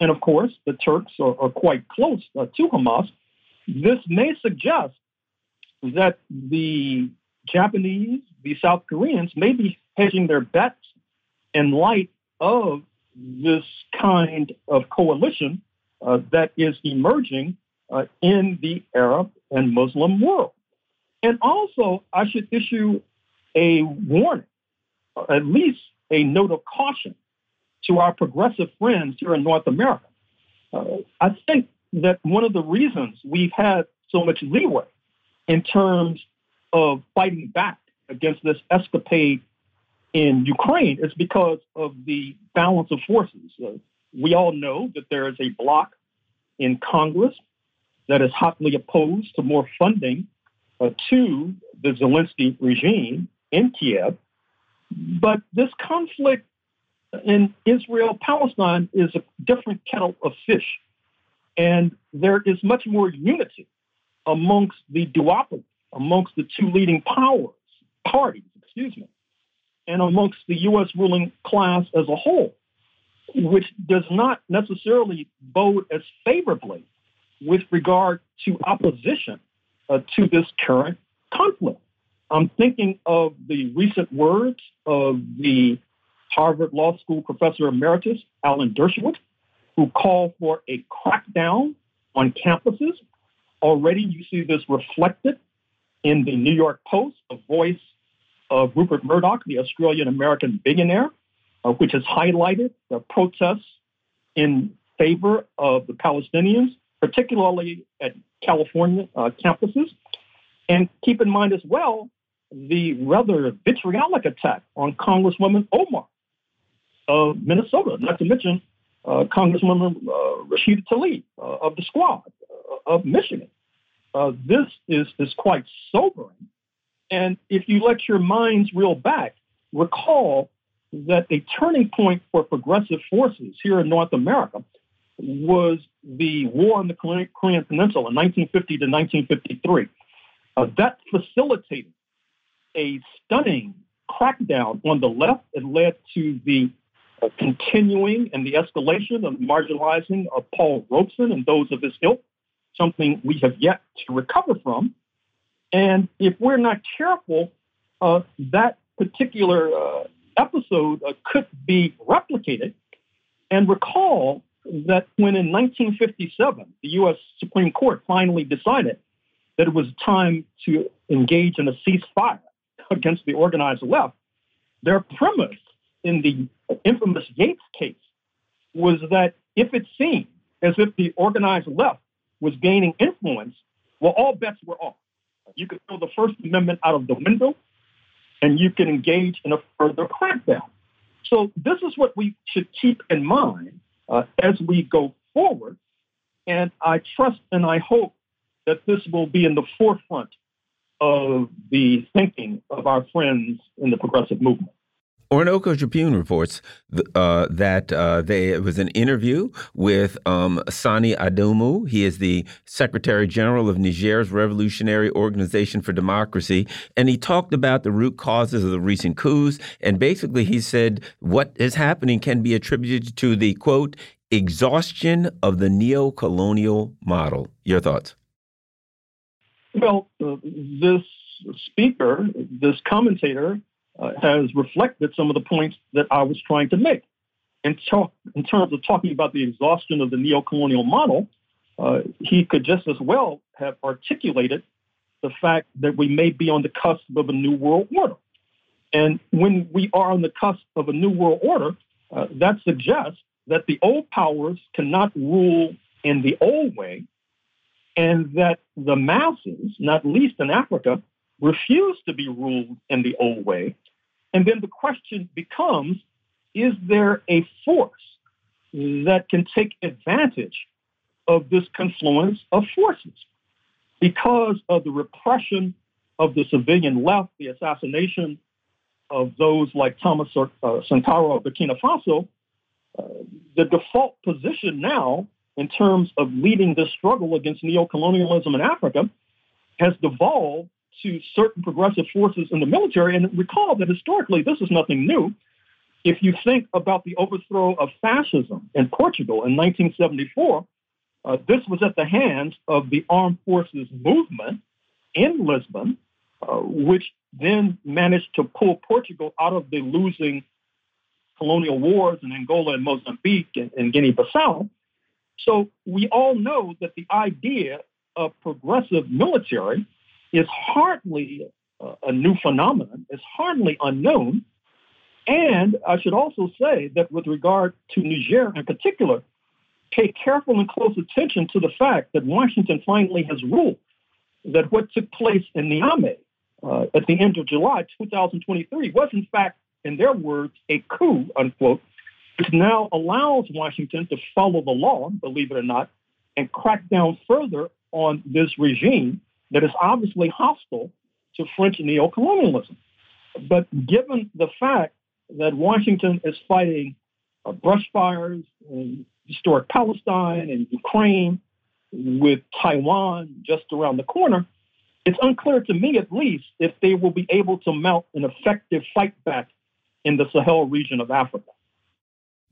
And of course, the Turks are, are quite close uh, to Hamas. This may suggest that the Japanese, the South Koreans may be hedging their bets in light of this kind of coalition uh, that is emerging uh, in the Arab and Muslim world. And also, I should issue a warning, at least a note of caution to our progressive friends here in North America. Uh, I think that one of the reasons we've had so much leeway in terms of fighting back against this escapade in Ukraine is because of the balance of forces. Uh, we all know that there is a bloc in Congress that is hotly opposed to more funding uh, to the Zelensky regime in Kiev. But this conflict in Israel Palestine is a different kettle of fish. And there is much more unity amongst the duopoly, amongst the two leading powers, parties, excuse me, and amongst the U.S. ruling class as a whole, which does not necessarily bode as favorably with regard to opposition uh, to this current conflict. I'm thinking of the recent words of the Harvard Law School professor emeritus, Alan Dershowitz, who called for a crackdown on campuses. Already you see this reflected in the New York Post, a voice of Rupert Murdoch, the Australian American billionaire, uh, which has highlighted the protests in favor of the Palestinians, particularly at California uh, campuses. And keep in mind as well the rather vitriolic attack on Congresswoman Omar of Minnesota, not to mention uh, Congresswoman uh, Rashida Tlaib uh, of the Squad uh, of Michigan. Uh, this is, is quite sobering. And if you let your minds reel back, recall that a turning point for progressive forces here in North America was the war on the Korean Peninsula in 1950 to 1953. Uh, that facilitated a stunning crackdown on the left. It led to the uh, continuing and the escalation of marginalizing of Paul Robeson and those of his ilk, something we have yet to recover from. And if we're not careful, uh, that particular uh, episode uh, could be replicated. And recall that when in 1957, the U.S. Supreme Court finally decided that it was time to engage in a ceasefire against the organized left, their premise in the infamous Yates case was that if it seemed as if the organized left was gaining influence, well, all bets were off. You could throw the First Amendment out of the window and you can engage in a further crackdown. So, this is what we should keep in mind uh, as we go forward. And I trust and I hope that this will be in the forefront of the thinking of our friends in the progressive movement. Orinoco Tribune reports uh, that uh, there was an interview with um, Sani Adumu. He is the Secretary General of Niger's Revolutionary Organization for Democracy. And he talked about the root causes of the recent coups. And basically, he said what is happening can be attributed to the quote, exhaustion of the neo colonial model. Your thoughts? Well, uh, this speaker, this commentator, uh, has reflected some of the points that I was trying to make. In, talk, in terms of talking about the exhaustion of the neo-colonial model, uh, he could just as well have articulated the fact that we may be on the cusp of a new world order. And when we are on the cusp of a new world order, uh, that suggests that the old powers cannot rule in the old way, and that the masses, not least in Africa, refuse to be ruled in the old way, and then the question becomes is there a force that can take advantage of this confluence of forces? Because of the repression of the civilian left, the assassination of those like Thomas uh, Sankara of Burkina Faso, uh, the default position now in terms of leading this struggle against neocolonialism in Africa has devolved to certain progressive forces in the military. And recall that historically, this is nothing new. If you think about the overthrow of fascism in Portugal in 1974, uh, this was at the hands of the armed forces movement in Lisbon, uh, which then managed to pull Portugal out of the losing colonial wars in Angola and Mozambique and, and Guinea-Bissau. So we all know that the idea of progressive military is hardly a new phenomenon. It's hardly unknown. And I should also say that with regard to Niger in particular, pay careful and close attention to the fact that Washington finally has ruled that what took place in Niamey uh, at the end of July 2023 was, in fact, in their words, a coup, unquote, which now allows Washington to follow the law, believe it or not, and crack down further on this regime that is obviously hostile to French neocolonialism. But given the fact that Washington is fighting uh, brush fires in historic Palestine and Ukraine, with Taiwan just around the corner, it's unclear to me, at least, if they will be able to mount an effective fight back in the Sahel region of Africa.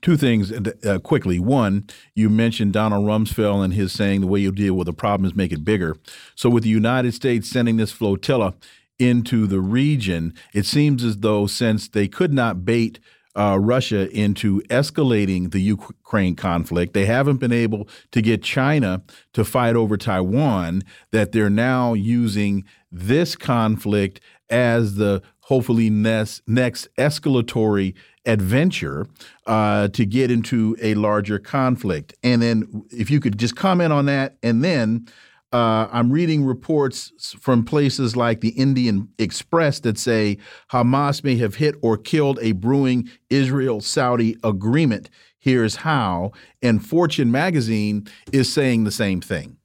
Two things uh, quickly. One, you mentioned Donald Rumsfeld and his saying the way you deal with a problem is make it bigger. So, with the United States sending this flotilla into the region, it seems as though since they could not bait uh, Russia into escalating the Ukraine conflict. They haven't been able to get China to fight over Taiwan, that they're now using this conflict as the hopefully next, next escalatory adventure uh, to get into a larger conflict. And then, if you could just comment on that, and then uh, I'm reading reports from places like the Indian Express that say Hamas may have hit or killed a brewing Israel Saudi agreement. Here's how. And Fortune magazine is saying the same thing.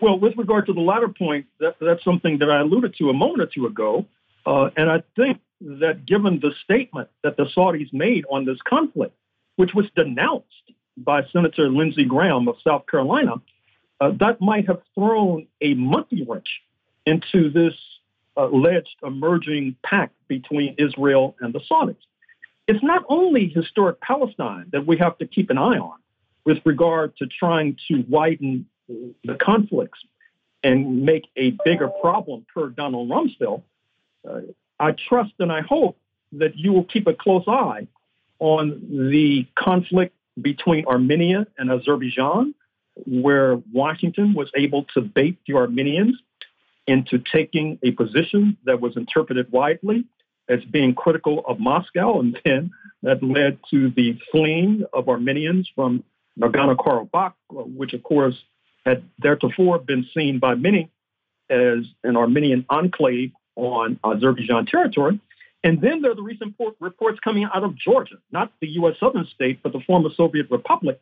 Well, with regard to the latter point, that, that's something that I alluded to a moment or two ago. Uh, and I think that given the statement that the Saudis made on this conflict, which was denounced by Senator Lindsey Graham of South Carolina, uh, that might have thrown a monkey wrench into this alleged emerging pact between Israel and the Saudis. It's not only historic Palestine that we have to keep an eye on with regard to trying to widen the conflicts and make a bigger problem per Donald Rumsfeld. Uh, I trust and I hope that you will keep a close eye on the conflict between Armenia and Azerbaijan where Washington was able to bait the Armenians into taking a position that was interpreted widely as being critical of Moscow, and then that led to the fleeing of Armenians from Nagorno-Karabakh, which of course had theretofore been seen by many as an Armenian enclave on Azerbaijan territory. And then there are the recent reports coming out of Georgia, not the U.S. southern state, but the former Soviet republic,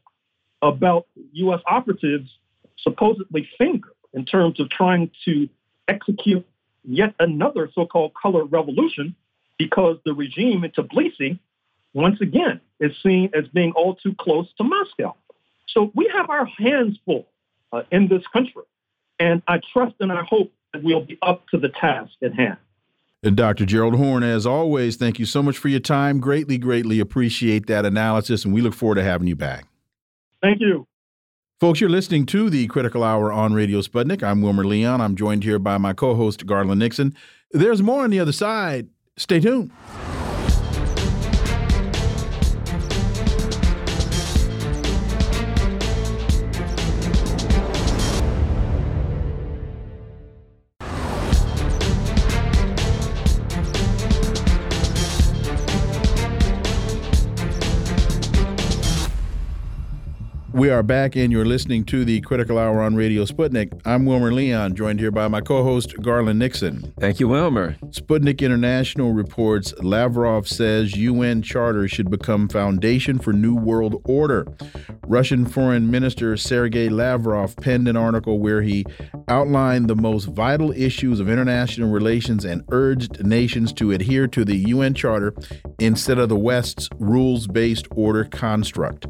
about U.S. operatives supposedly fingered in terms of trying to execute yet another so-called color revolution because the regime in Tbilisi, once again, is seen as being all too close to Moscow. So we have our hands full uh, in this country. And I trust and I hope we'll be up to the task at hand. And Dr. Gerald Horne, as always, thank you so much for your time. Greatly, greatly appreciate that analysis, and we look forward to having you back. Thank you. Folks, you're listening to the Critical Hour on Radio Sputnik. I'm Wilmer Leon. I'm joined here by my co host, Garland Nixon. There's more on the other side. Stay tuned. We are back, and you're listening to the Critical Hour on Radio Sputnik. I'm Wilmer Leon, joined here by my co host, Garland Nixon. Thank you, Wilmer. Sputnik International reports Lavrov says UN Charter should become foundation for New World Order. Russian Foreign Minister Sergei Lavrov penned an article where he outlined the most vital issues of international relations and urged nations to adhere to the UN Charter instead of the West's rules based order construct.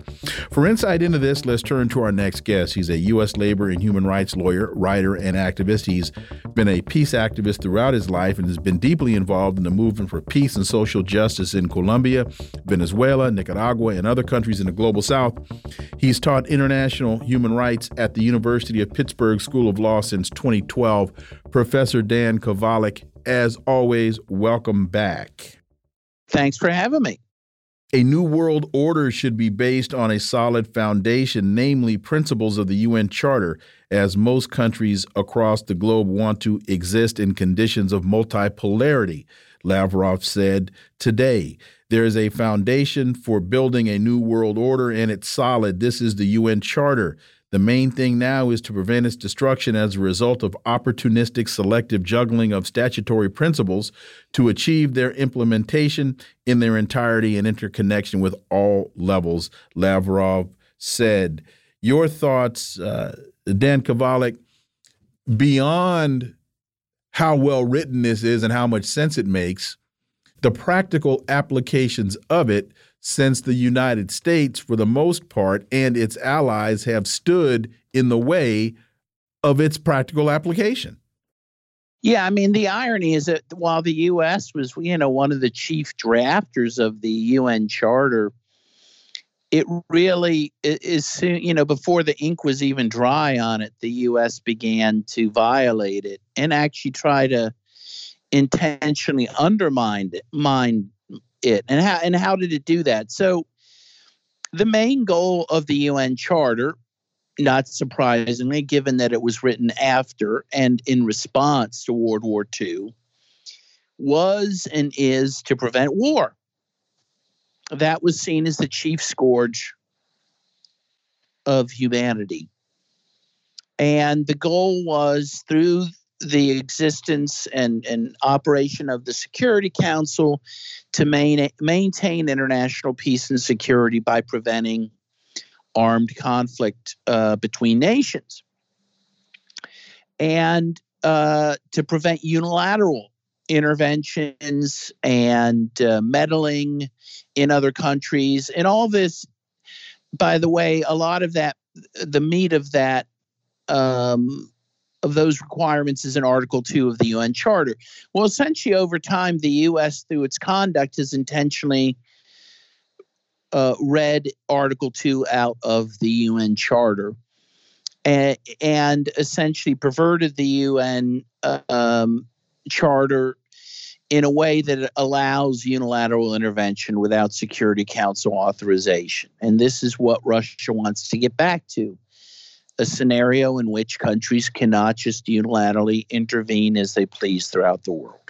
For insight into this, let's turn to our next guest. He's a U.S. labor and human rights lawyer, writer, and activist. He's been a peace activist throughout his life and has been deeply involved in the movement for peace and social justice in Colombia, Venezuela, Nicaragua, and other countries in the global south. He's taught international human rights at the University of Pittsburgh School of Law since 2012. Professor Dan Kovalik, as always, welcome back. Thanks for having me. A new world order should be based on a solid foundation, namely principles of the UN Charter, as most countries across the globe want to exist in conditions of multipolarity. Lavrov said today. There is a foundation for building a new world order, and it's solid. This is the UN Charter. The main thing now is to prevent its destruction as a result of opportunistic selective juggling of statutory principles to achieve their implementation in their entirety and interconnection with all levels, Lavrov said. Your thoughts, uh, Dan Kovalik, beyond how well written this is and how much sense it makes, the practical applications of it since the United States, for the most part, and its allies have stood in the way of its practical application. Yeah, I mean the irony is that while the U.S. was, you know, one of the chief drafters of the UN Charter, it really is soon, you know, before the ink was even dry on it, the U.S. began to violate it and actually try to intentionally undermine it, mine it. And how and how did it do that? So the main goal of the UN Charter, not surprisingly, given that it was written after and in response to World War II, was and is to prevent war. That was seen as the chief scourge of humanity. And the goal was through the existence and, and operation of the Security Council to main, maintain international peace and security by preventing armed conflict uh, between nations. And uh, to prevent unilateral interventions and uh, meddling in other countries. And all this by the way a lot of that the meat of that um, of those requirements is in Article 2 of the UN Charter. Well, essentially, over time, the U.S., through its conduct, has intentionally uh, read Article 2 out of the UN Charter and, and essentially perverted the UN uh, um, Charter in a way that allows unilateral intervention without Security Council authorization. And this is what Russia wants to get back to a scenario in which countries cannot just unilaterally intervene as they please throughout the world.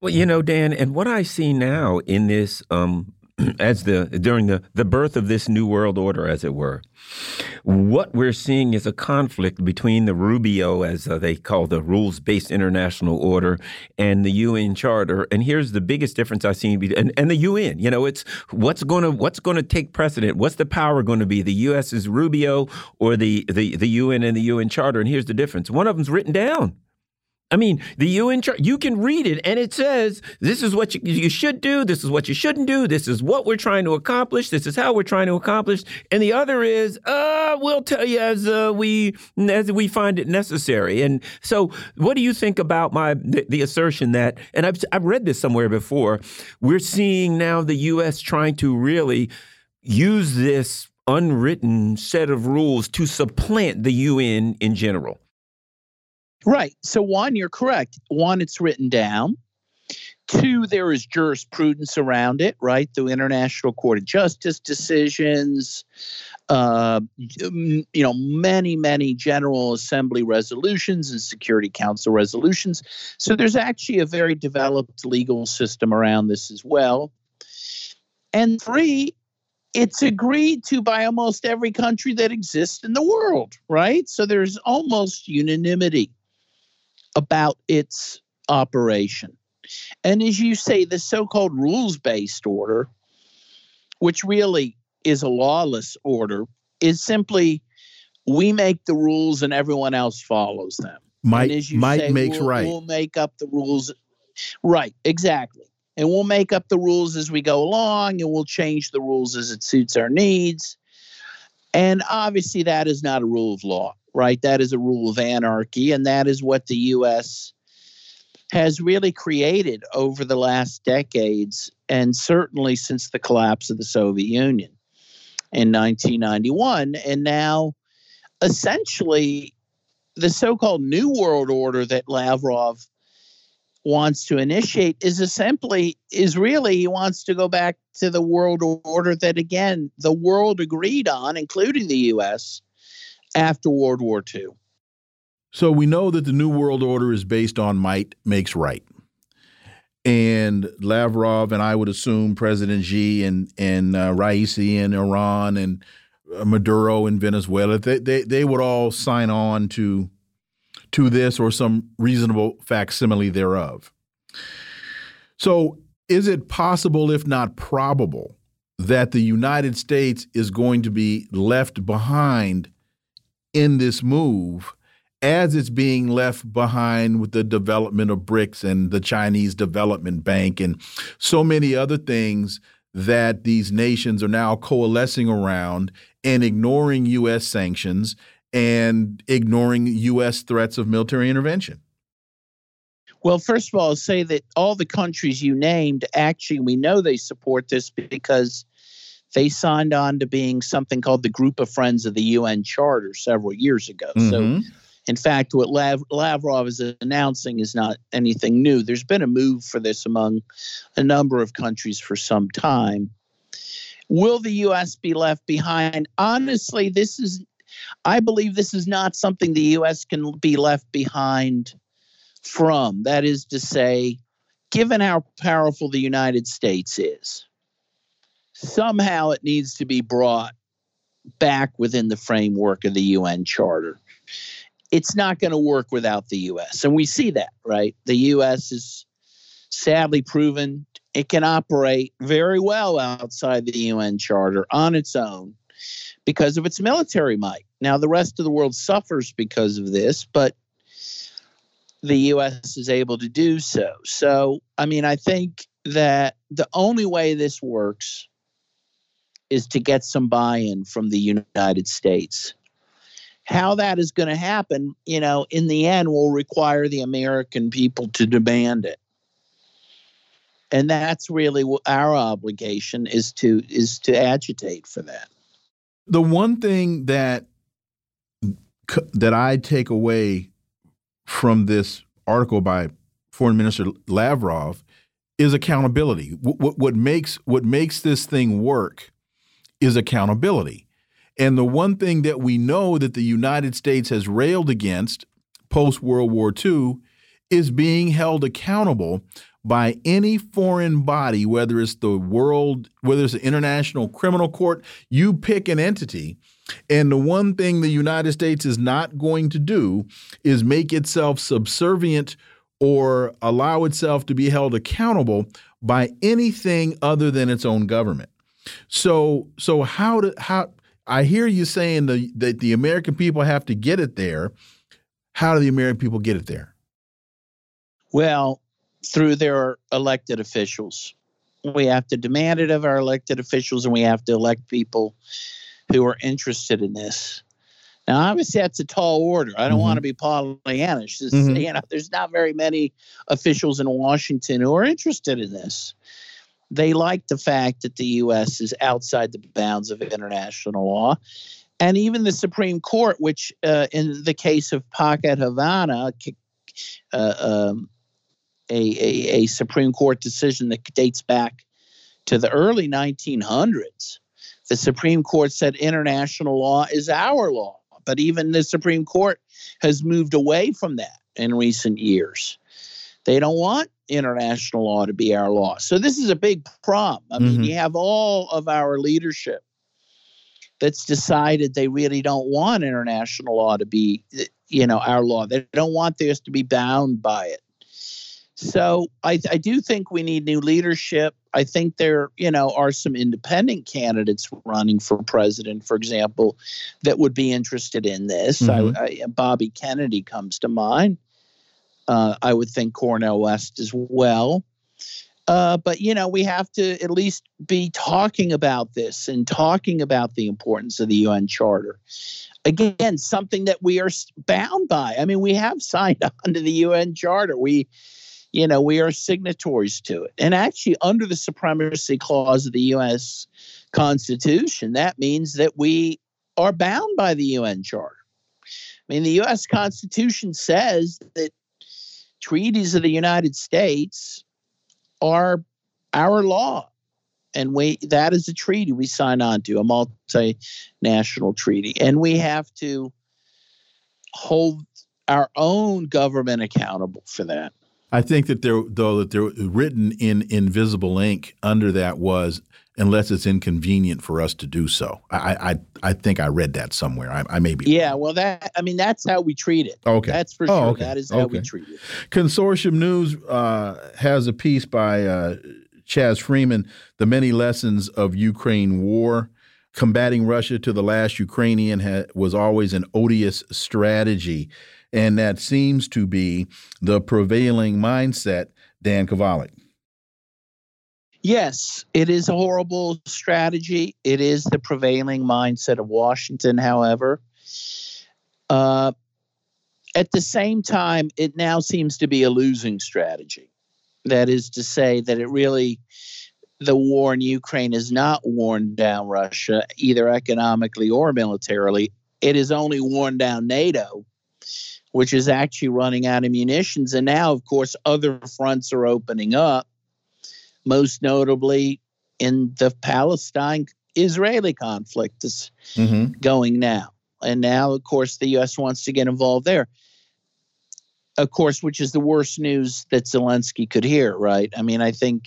Well, you know, Dan, and what I see now in this, um, as the during the the birth of this new world order, as it were, what we're seeing is a conflict between the Rubio, as uh, they call the rules-based international order, and the UN Charter. And here's the biggest difference I've seen, and, and the UN. You know, it's what's going to what's going to take precedent. What's the power going to be? The U.S. is Rubio, or the the the UN and the UN Charter. And here's the difference: one of them's written down. I mean, the UN chart, you can read it and it says this is what you, you, should do, this is what you shouldn't do, this is what we're trying to accomplish, this is how we're trying to accomplish. And the other is, uh, we'll tell you as uh, we as we find it necessary. And so, what do you think about my the, the assertion that and I've I've read this somewhere before, we're seeing now the US trying to really use this unwritten set of rules to supplant the UN in general. Right. So, one, you're correct. One, it's written down. Two, there is jurisprudence around it, right? Through International Court of Justice decisions, uh, you know, many, many General Assembly resolutions and Security Council resolutions. So there's actually a very developed legal system around this as well. And three, it's agreed to by almost every country that exists in the world, right? So there's almost unanimity about its operation. And as you say, the so called rules based order, which really is a lawless order, is simply we make the rules and everyone else follows them. Might, might say, makes we'll, right. We'll make up the rules. Right, exactly. And we'll make up the rules as we go along and we'll change the rules as it suits our needs. And obviously, that is not a rule of law right? That is a rule of anarchy, and that is what the U.S. has really created over the last decades, and certainly since the collapse of the Soviet Union in 1991. And now, essentially, the so called New World Order that Lavrov wants to initiate is simply is really he wants to go back to the world order that again the world agreed on including the US after World War II. So we know that the New World Order is based on might makes right. And Lavrov and I would assume President Xi and and uh, Raisi in Iran and uh, Maduro in Venezuela, they, they they would all sign on to to this or some reasonable facsimile thereof. So, is it possible, if not probable, that the United States is going to be left behind in this move as it's being left behind with the development of BRICS and the Chinese Development Bank and so many other things that these nations are now coalescing around and ignoring U.S. sanctions and ignoring U.S. threats of military intervention? Well, first of all, I'll say that all the countries you named actually, we know they support this because they signed on to being something called the Group of Friends of the UN Charter several years ago. Mm -hmm. So mm-hmm. In fact, what Lav- Lavrov is announcing is not anything new. There's been a move for this among a number of countries for some time. Will the U.S. be left behind? Honestly, this is, I believe this is not something the U.S. can be left behind from. That is to say, given how powerful the United States is, somehow it needs to be brought back within the framework of the UN Charter it's not going to work without the U.S. And we see that, right? The U.S. is sadly proven it can operate very well outside the UN Charter on its own because of its military might. Now, the rest of the world suffers because of this, but the U.S. is able to do so. So, I mean, I think that the only way this works is to get some buy in from the United States how that is going to happen, you know, in the end will require the American people to demand it. And that's really our obligation is to is to agitate for that. The one thing that that I take away from this article by Foreign Minister Lavrov is accountability. What, what makes what makes this thing work is accountability. And the one thing that we know that the United States has railed against post World War II is being held accountable by any foreign body, whether it's the world, whether it's the International Criminal Court, you pick an entity. And the one thing the United States is not going to do is make itself subservient or allow itself to be held accountable by anything other than its own government. So, so how do how I hear you saying the, that the American people have to get it there. How do the American people get it there? Well, through their elected officials. We have to demand it of our elected officials, and we have to elect people who are interested in this. Now, obviously, that's a tall order. I don't mm -hmm. want to be Pollyannish. Mm -hmm. You know, there's not very many officials in Washington who are interested in this they like the fact that the U.S. is outside the bounds of international law. And even the Supreme Court, which uh, in the case of Paquete Habana, uh, um, a, a, a, Supreme Court decision that dates back to the early 1900s, the Supreme Court said international law is our law. But even the Supreme Court has moved away from that in recent years. They don't want international law to be our law. So this is a big problem. I mean, mm-hmm. you have all of our leadership that's decided they really don't want international law to be, you know, our law. They don't want this to be bound by it. So I, I do think we need new leadership. I think there, you know, are some independent candidates running for president, for example, that would be interested in this. Mm-hmm. I, I, Bobby Kennedy comes to mind. Uh, I would think Cornel West as well. Uh, but you know, we have to at least be talking about this and talking about the importance of the UN Charter. Again, something that we are bound by. I mean, we have signed on to the UN Charter. We, you know, we are signatories to it. And actually, under the supremacy clause of the U.S. Constitution, that means that we are bound by the UN Charter. I mean, the U.S. Constitution says that treaties of the United States are our law. And we that is a treaty we sign on to, a multinational treaty. And we have to hold our own government accountable for that. I think that there, though, that there written in invisible ink under that was unless it's inconvenient for us to do so. I I, I think I read that somewhere. I, I may be. Yeah, wrong. well, that I mean that's how we treat it. Okay, that's for oh, sure. Okay. That is how okay. we treat it. Consortium News uh, has a piece by uh, Chas Freeman, "The Many Lessons of Ukraine War." Combating Russia to the last Ukrainian was always an odious strategy. And that seems to be the prevailing mindset, Dan Kovalik. Yes, it is a horrible strategy. It is the prevailing mindset of Washington, however. Uh, at the same time, it now seems to be a losing strategy. That is to say, that it really, the war in Ukraine has not worn down Russia, either economically or militarily. It has only worn down NATO, which is actually running out of munitions. And now, of course, other fronts are opening up most notably in the Palestine Israeli conflict is mm-hmm. going now. And now, of course, the U.S. wants to get involved there. Of course, which is the worst news that Zelensky could hear, right? I mean, I think,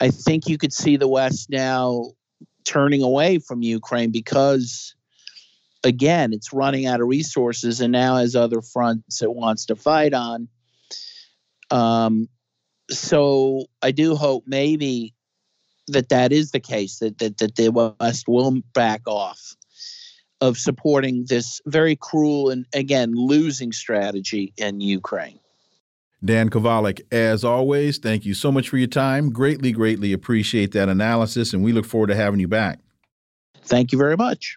I think you could see the West now turning away from Ukraine because, again, it's running out of resources and now has other fronts it wants to fight on. Um, so I do hope maybe that that is the case that that, that the West will back off of supporting this very cruel and again losing strategy in Ukraine. Dan Kovalik, as always, thank you so much for your time. Greatly, greatly appreciate that analysis, and we look forward to having you back. Thank you very much.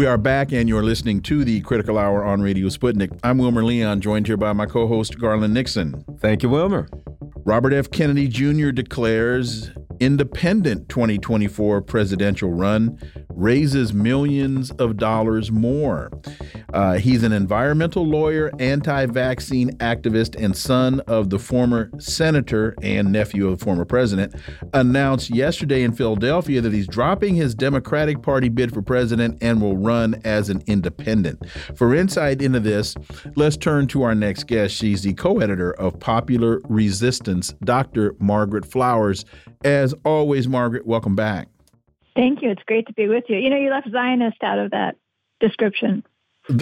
We are back, and you're listening to the Critical Hour on Radio Sputnik. I'm Wilmer Leon, joined here by my co host, Garland Nixon. Thank you, Wilmer. Robert F. Kennedy Jr. declares independent 2024 presidential run raises millions of dollars more. Uh, he's an environmental lawyer, anti vaccine activist, and son of the former senator and nephew of the former president. Announced yesterday in Philadelphia that he's dropping his Democratic Party bid for president and will run as an independent. For insight into this, let's turn to our next guest. She's the co editor of Popular Resistance, Dr. Margaret Flowers. As always, Margaret, welcome back. Thank you. It's great to be with you. You know, you left Zionist out of that description.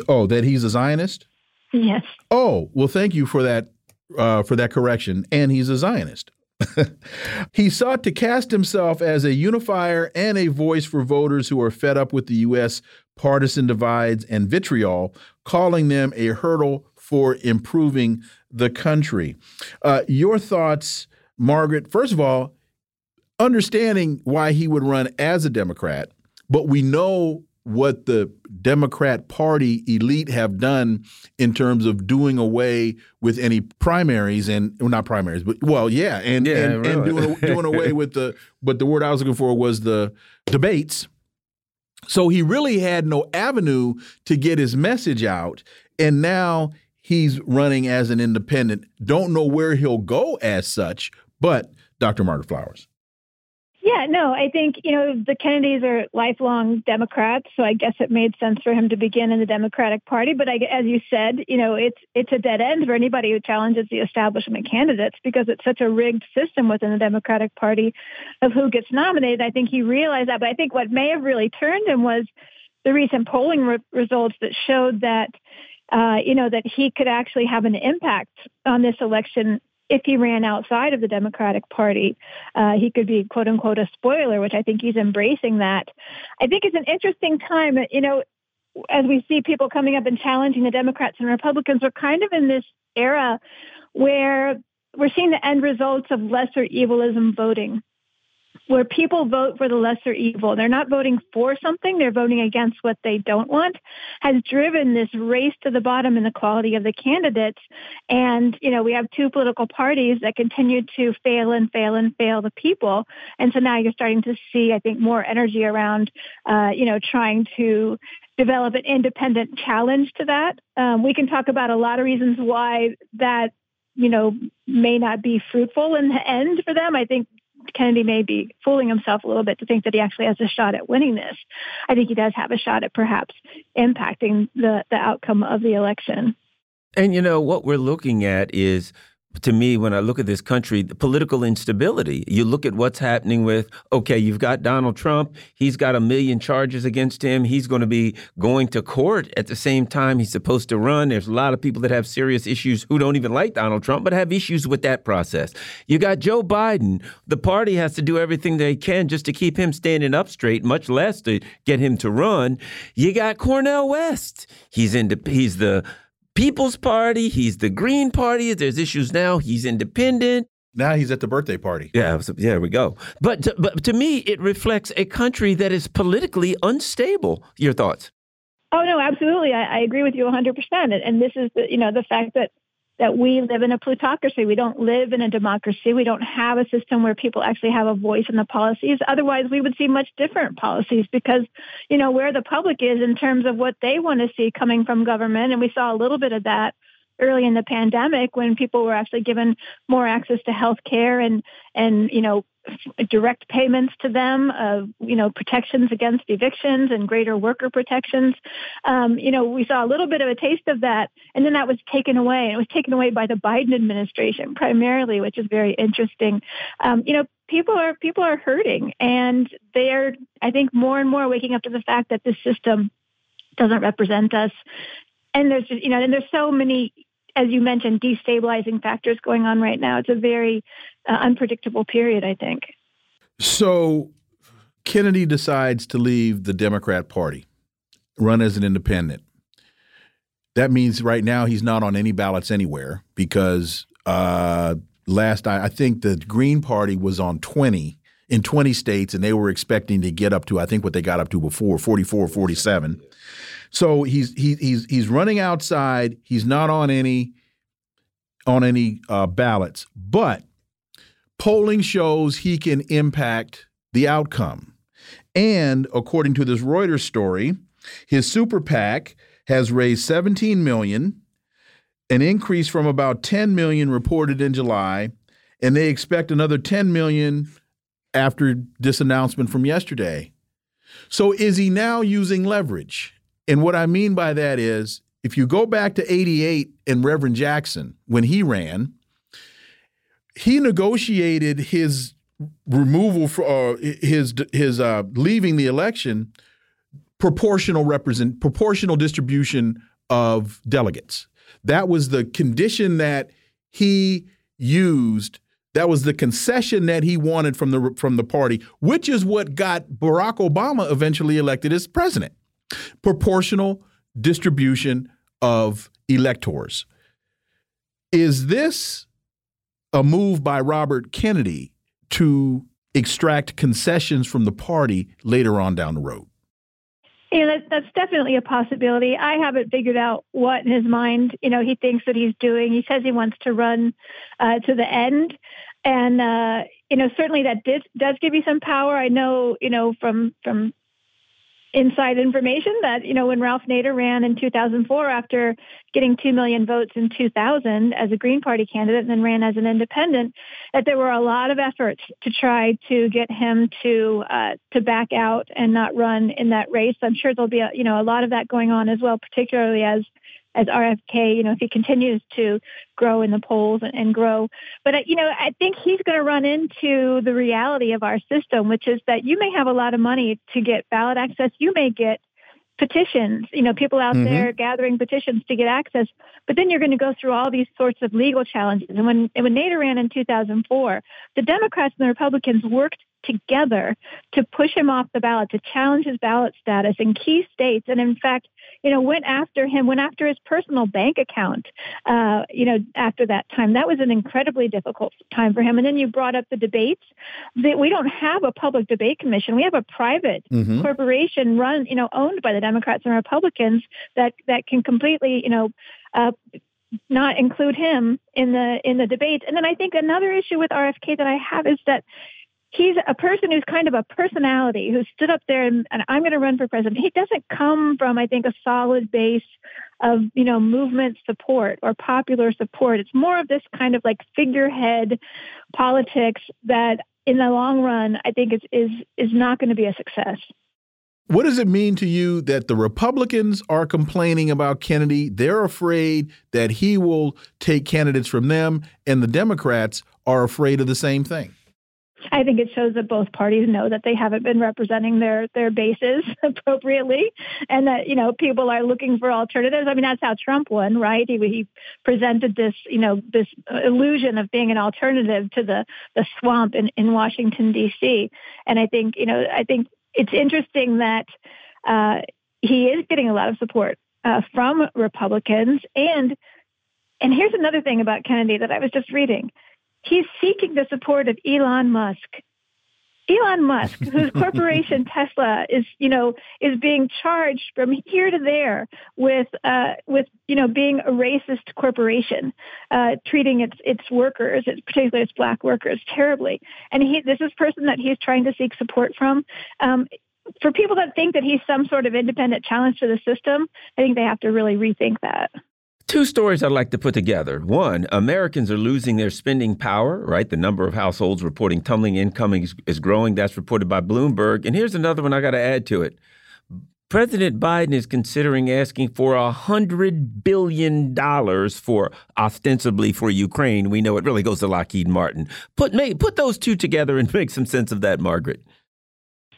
Oh, that he's a Zionist? Yes. Oh, well, thank you for that uh, for that correction. And he's a Zionist. he sought to cast himself as a unifier and a voice for voters who are fed up with the U.S. partisan divides and vitriol, calling them a hurdle for improving the country. Uh, your thoughts, Margaret? First of all, understanding why he would run as a Democrat, but we know what the Democrat Party elite have done in terms of doing away with any primaries and well, not primaries, but well, yeah, and yeah, and, really. and doing doing away with the but the word I was looking for was the debates. So he really had no avenue to get his message out, and now he's running as an independent. Don't know where he'll go as such, but Dr. Margaret Flowers. Yeah, no, I think, you know, the Kennedys are lifelong Democrats, so I guess it made sense for him to begin in the Democratic Party. But I, as you said, you know, it's it's a dead end for anybody who challenges the establishment candidates because it's such a rigged system within the Democratic Party of who gets nominated. I think he realized that. But I think what may have really turned him was the recent polling re- results that showed that uh, you know, that he could actually have an impact on this election if he ran outside of the Democratic Party, uh, he could be quote unquote a spoiler, which I think he's embracing that. I think it's an interesting time. You know, as we see people coming up and challenging the Democrats and Republicans, we're kind of in this era where we're seeing the end results of lesser evilism voting where people vote for the lesser evil. They're not voting for something, they're voting against what they don't want, has driven this race to the bottom in the quality of the candidates. And, you know, we have two political parties that continue to fail and fail and fail the people. And so now you're starting to see, I think, more energy around, uh, you know, trying to develop an independent challenge to that. Um, we can talk about a lot of reasons why that you know, may not be fruitful in the end for them. I think Kennedy may be fooling himself a little bit to think that he actually has a shot at winning this. I think he does have a shot at perhaps impacting the, the outcome of the election. And you know, what we're looking at is to me, when I look at this country, the political instability. You look at what's happening with, okay, you've got Donald Trump. He's got a million charges against him. He's going to be going to court at the same time he's supposed to run. There's a lot of people that have serious issues who don't even like Donald Trump, but have issues with that process. You got Joe Biden. The party has to do everything they can just to keep him standing up straight, much less to get him to run. You got Cornel West. He's in he's the People's Party. He's the Green Party. There's issues now. He's independent. Now he's at the birthday party. Yeah, so, there we go. But to, but to me, it reflects a country that is politically unstable. Your thoughts? Oh no, absolutely. I, I agree with you 100. percent And this is the you know the fact that that we live in a plutocracy. We don't live in a democracy. We don't have a system where people actually have a voice in the policies. Otherwise, we would see much different policies because, you know, where the public is in terms of what they want to see coming from government. And we saw a little bit of that early in the pandemic when people were actually given more access to health care and, and, you know, direct payments to them, you know protections against evictions and greater worker protections. Um, you know, we saw a little bit of a taste of that, and then that was taken away. And It was taken away by the Biden administration primarily, which is very interesting. Um, you know, people are people are hurting, and they are, I think, more and more waking up to the fact that this system doesn't represent us. And there's just, you know, and there's so many as you mentioned, destabilizing factors going on right now. It's a very uh, unpredictable period, I think. So Kennedy decides to leave the Democrat Party, run as an independent. That means right now he's not on any ballots anywhere because uh, last I, I think the Green Party was on 20 in 20 states and they were expecting to get up to I think what they got up to before 44 47. So he's he, he's he's running outside. He's not on any on any uh, ballots, but polling shows he can impact the outcome. And according to this Reuters story, his super PAC has raised 17 million, an increase from about 10 million reported in July, and they expect another 10 million after this announcement from yesterday. So is he now using leverage? And what I mean by that is if you go back to 88 and Reverend Jackson, when he ran, he negotiated his removal for uh, his his uh, leaving the election proportional represent proportional distribution of delegates. That was the condition that he used. That was the concession that he wanted from the from the party, which is what got Barack Obama eventually elected as president proportional distribution of electors. Is this a move by Robert Kennedy to extract concessions from the party later on down the road? Yeah, that, that's definitely a possibility. I haven't figured out what in his mind, you know, he thinks that he's doing. He says he wants to run uh, to the end, and uh, you know, certainly that did, does give you some power. I know, you know, from from inside information that you know when Ralph Nader ran in 2004 after getting 2 million votes in 2000 as a Green Party candidate and then ran as an independent that there were a lot of efforts to try to get him to uh, to back out and not run in that race. I'm sure there'll be a, you know a lot of that going on as well particularly as as RFK, you know, if he continues to grow in the polls and, and grow. But, uh, you know, I think he's going to run into the reality of our system, which is that you may have a lot of money to get ballot access. You may get petitions, you know, people out mm-hmm. there gathering petitions to get access, but then you're going to go through all these sorts of legal challenges. And when, when Nader ran in 2004, the Democrats and the Republicans worked together to push him off the ballot, to challenge his ballot status in key states. And in fact, you know, went after him, went after his personal bank account, uh, you know, after that time. That was an incredibly difficult time for him. And then you brought up the debates. That we don't have a public debate commission. We have a private mm-hmm. corporation run, you know, owned by the Democrats and Republicans that, that can completely, you know, uh, not include him in the in the debates. And then I think another issue with RFK that I have is that he's a person who's kind of a personality who stood up there and, and I'm going to run for president. He doesn't come from, I think, a solid base of, you know, movement support or popular support. It's more of this kind of like figurehead politics that in the long run, I think is, is, is not going to be a success. What does it mean to you that the Republicans are complaining about Kennedy? They're afraid that he will take candidates from them, and the Democrats are afraid of the same thing. I think it shows that both parties know that they haven't been representing their their bases appropriately, and that you know people are looking for alternatives. I mean, that's how Trump won, right? He, he presented this you know this illusion of being an alternative to the the swamp in in Washington D.C. And I think you know I think it's interesting that uh, he is getting a lot of support uh, from Republicans, and and here's another thing about Kennedy that I was just reading he's seeking the support of Elon Musk. Elon Musk, whose corporation Tesla is, you know, is being charged from here to there with, uh, with, you know, being a racist corporation, uh, treating its its workers, its, particularly its black workers, terribly. And he, this is person that he's trying to seek support from. Um, for people that think that he's some sort of independent challenge to the system, I think they have to really rethink that. Two stories I'd like to put together. One, Americans are losing their spending power, right? The number of households reporting tumbling income is, growing. That's reported by Bloomberg. And here's another one I got to add to it. President Biden is considering asking for a hundred billion dollars for ostensibly for Ukraine. We know it really goes to Lockheed Martin. Put put those two together and make some sense of that, Margaret.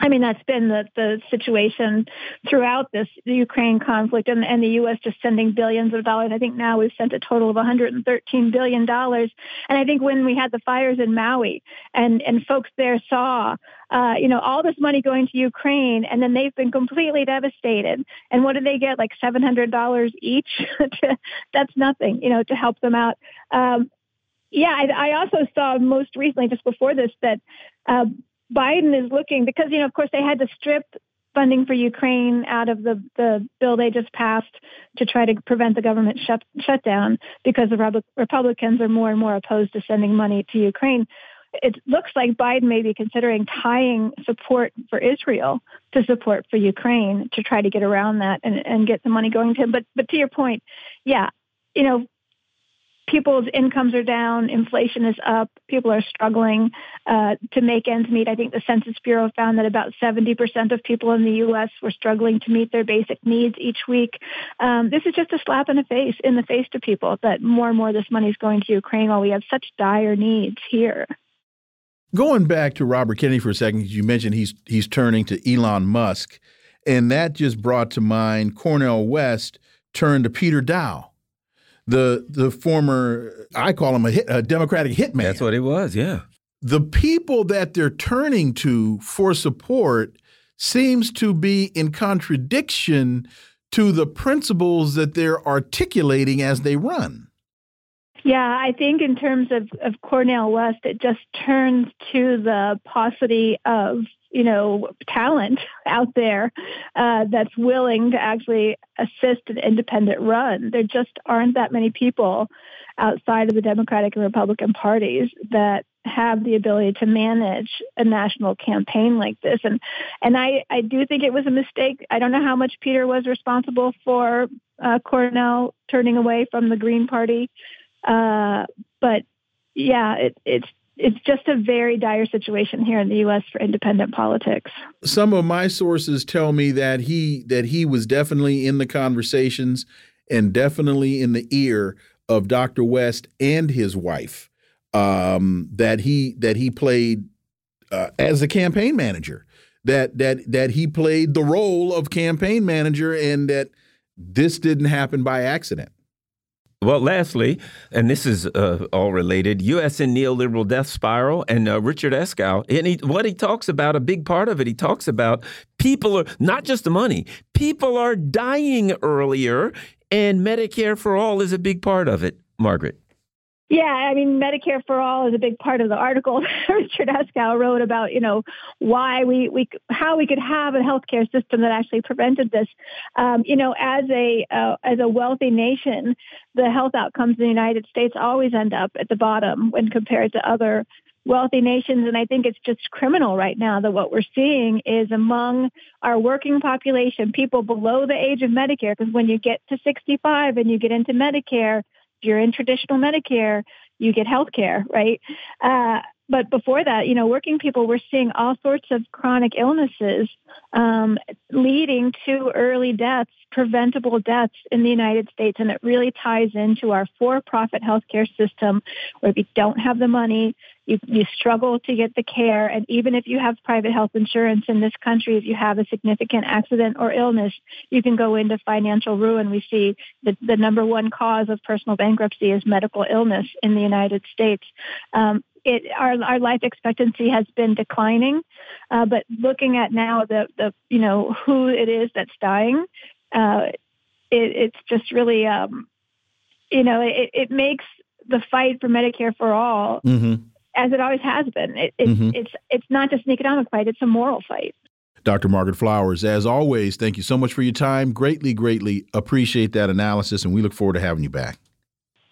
I mean, that's been the, the situation throughout this Ukraine conflict and, and the U.S. just sending billions of dollars. I think now we've sent a total of $113 billion. And I think when we had the fires in Maui and, and folks there saw, uh, you know, all this money going to Ukraine and then they've been completely devastated. And what do they get? Like $700 each? that's nothing, you know, to help them out. Um, yeah, I, I also saw most recently, just before this, that uh, Biden is looking because you know, of course, they had to strip funding for Ukraine out of the the bill they just passed to try to prevent the government shut, shutdown because the Republicans are more and more opposed to sending money to Ukraine. It looks like Biden may be considering tying support for Israel to support for Ukraine to try to get around that and, and get the money going to him. But but to your point, yeah, you know, people's incomes are down, inflation is up, people are struggling uh, to make ends meet. I think the Census Bureau found that about 70% of people in the U.S. were struggling to meet their basic needs each week. Um, this is just a slap in the face in the face to people that more and more this money is going to Ukraine while we have such dire needs here. Going back to Robert Kennedy for a second, you mentioned he's he's turning to Elon Musk, and that just brought to mind Cornel West turned to Peter Daou the the former I call him a, hit, a Democratic hitman. That's what he was. Yeah. The people that they're turning to for support seems to be in contradiction to the principles that they're articulating as they run. Yeah, I think in terms of, of Cornel West, it just turns to the paucity of you know, talent out there uh, that's willing to actually assist an independent run. There just aren't that many people outside of the Democratic and Republican parties that have the ability to manage a national campaign like this. And and I, I do think it was a mistake. I don't know how much Peter was responsible for uh, Cornel turning away from the Green Party. Uh, but yeah, it, it's it's just a very dire situation here in the U.S. for independent politics. Some of my sources tell me that he that he was definitely in the conversations and definitely in the ear of Dr. West and his wife. Um, that he that he played uh, as a campaign manager. That that that he played the role of campaign manager, and that this didn't happen by accident. Well, lastly, and this is uh, all related, U.S. and neoliberal death spiral, and uh, Richard Eskow, and he, what he talks about, a big part of it, he talks about people are not just the money, people are dying earlier, and Medicare for all is a big part of it. Margaret. Yeah, I mean, Medicare for all is a big part of the article Richard Eskow wrote about, you know, why we, we how we could have a healthcare system that actually prevented this. Um, you know, as a uh, as a wealthy nation, the health outcomes in the United States always end up at the bottom when compared to other wealthy nations. And I think it's just criminal right now that what we're seeing is among our working population, people below the age of Medicare, because when you get to 65 and you get into Medicare, you're in traditional Medicare, you get health care, right? Uh, but before that, you know, working people were seeing all sorts of chronic illnesses um, leading to early deaths, preventable deaths in the United States. And it really ties into our for profit healthcare system where if you don't have the money, you, you struggle to get the care. And even if you have private health insurance in this country, if you have a significant accident or illness, you can go into financial ruin. We see the, the number one cause of personal bankruptcy is medical illness in the United States. Um, it, our, our life expectancy has been declining, uh, but looking at now the, the you know who it is that's dying, uh, it, it's just really um, you know it, it makes the fight for Medicare for all mm-hmm as it always has been. It, it, mm -hmm. It's it's not just an economic fight; it's a moral fight. Dr. Margaret Flowers, as always, thank you so much for your time. Greatly, greatly appreciate that analysis, and we look forward to having you back.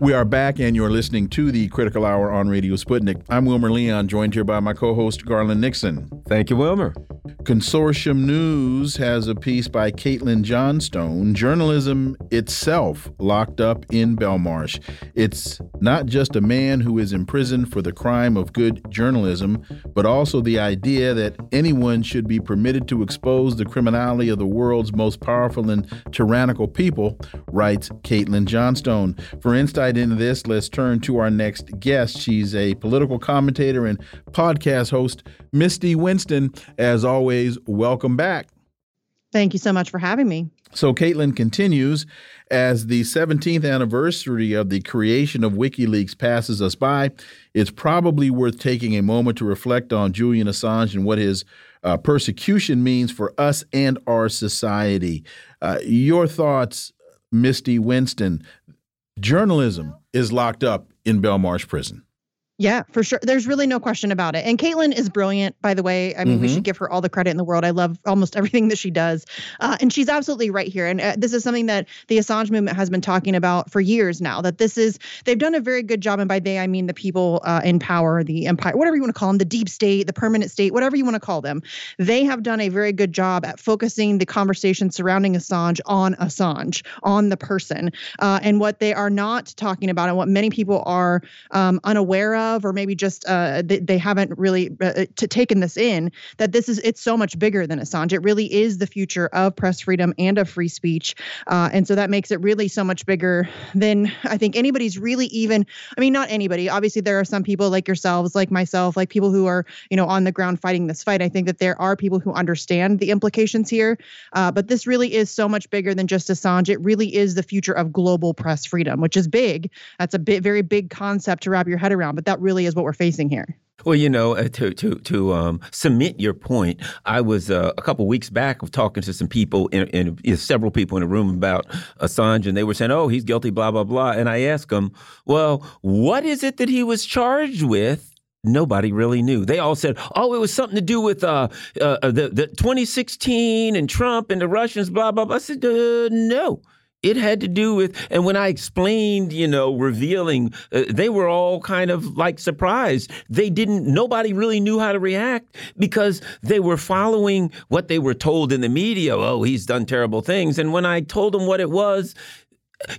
We are back, and you're listening to the Critical Hour on Radio Sputnik. I'm Wilmer Leon, joined here by my co host, Garland Nixon. Thank you, Wilmer. Consortium News has a piece by Caitlin Johnstone Journalism Itself Locked Up in Belmarsh. It's not just a man who is imprisoned for the crime of good journalism, but also the idea that anyone should be permitted to expose the criminality of the world's most powerful and tyrannical people, writes Caitlin Johnstone. For into this, let's turn to our next guest. She's a political commentator and podcast host, Misty Winston. As always, always, welcome back. Thank you so much for having me. So, Caitlin continues as the 17th anniversary of the creation of WikiLeaks passes us by. It's probably worth taking a moment to reflect on Julian Assange and what his uh, persecution means for us and our society. Uh, your thoughts, Misty Winston. Journalism is locked up in Belmarsh Prison. Yeah, for sure. There's really no question about it. And Caitlin is brilliant, by the way. I mean, mm-hmm. we should give her all the credit in the world. I love almost everything that she does. Uh, and she's absolutely right here. And uh, this is something that the Assange movement has been talking about for years now that this is, they've done a very good job. And by they, I mean the people uh, in power, the empire, whatever you want to call them, the deep state, the permanent state, whatever you want to call them. They have done a very good job at focusing the conversation surrounding Assange on Assange, on the person. Uh, and what they are not talking about and what many people are um, unaware of of or maybe just uh, they, they haven't really uh, uh taken this in that this is it's so much bigger than Assange. It really is the future of press freedom and of free speech, uh, and so that makes it really so much bigger than I think anybody's really even. I mean, not anybody. Obviously, there are some people like yourselves, like myself, like people who are you know on the ground fighting this fight. I think that there are people who understand the implications here, uh, but this really is so much bigger than just Assange. It really is the future of global press freedom, which is big. That's a bit very big concept to wrap your head around, but that really is what we're facing here. Well, you know, uh, to to to um, cement your point, I was uh, a couple weeks back of talking to some people, in, in, in, several people in a room about Assange, and they were saying, "Oh, he's guilty," blah blah blah. And I asked them, "Well, what is it that he was charged with?" Nobody really knew. They all said, "Oh, it was something to do with uh, uh, the the 2016 and Trump and the Russians." Blah blah blah. I said, uh, "No." It had to do with and when i explained you know revealing uh, they were all kind of like surprised. They didn't nobody really knew how to react because they were following what they were told in the media. Oh he's done terrible things. And when i told them what it was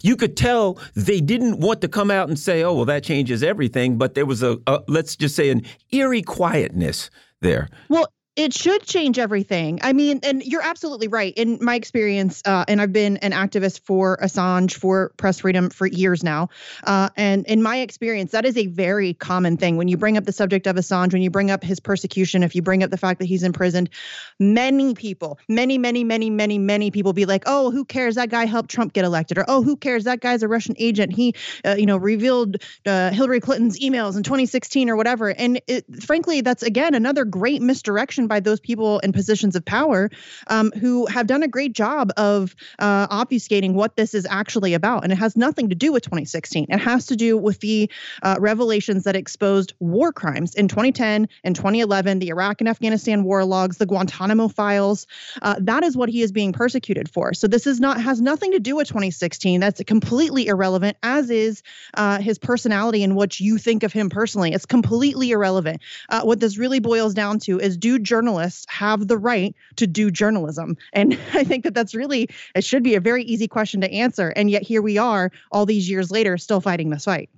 you could tell they didn't want to come out and say, "Oh, well, that changes everything," but there was a, a let's just say an eerie quietness there. Well, it should change everything. I mean, and you're absolutely right. In my experience, uh, and I've been an activist for Assange, for press freedom for years now. Uh, and in my experience, that is a very common thing. When you bring up the subject of Assange, when you bring up his persecution, if you bring up the fact that he's imprisoned, many people, many, many, many, many, many people be like, oh, who cares? That guy helped Trump get elected. Or, oh, who cares? That guy's a Russian agent. He, uh, you know, revealed uh, Hillary Clinton's emails in 2016 or whatever. And it, frankly, that's, again, another great misdirection by those people in positions of power um, who have done a great job of uh, obfuscating what this is actually about. And it has nothing to do with 2016. It has to do with the uh, revelations that exposed war crimes in 2010 and 2011, the Iraq and Afghanistan war logs, the Guantanamo files. Uh, that is what he is being persecuted for. So this is not has nothing to do with 2016. That's completely irrelevant, as is uh, his personality and what you think of him personally. It's completely irrelevant. Uh, what this really boils down to is do journalists have the right to do journalism? And I think that that's really, it should be a very easy question to answer. And yet here we are all these years later still fighting this fight.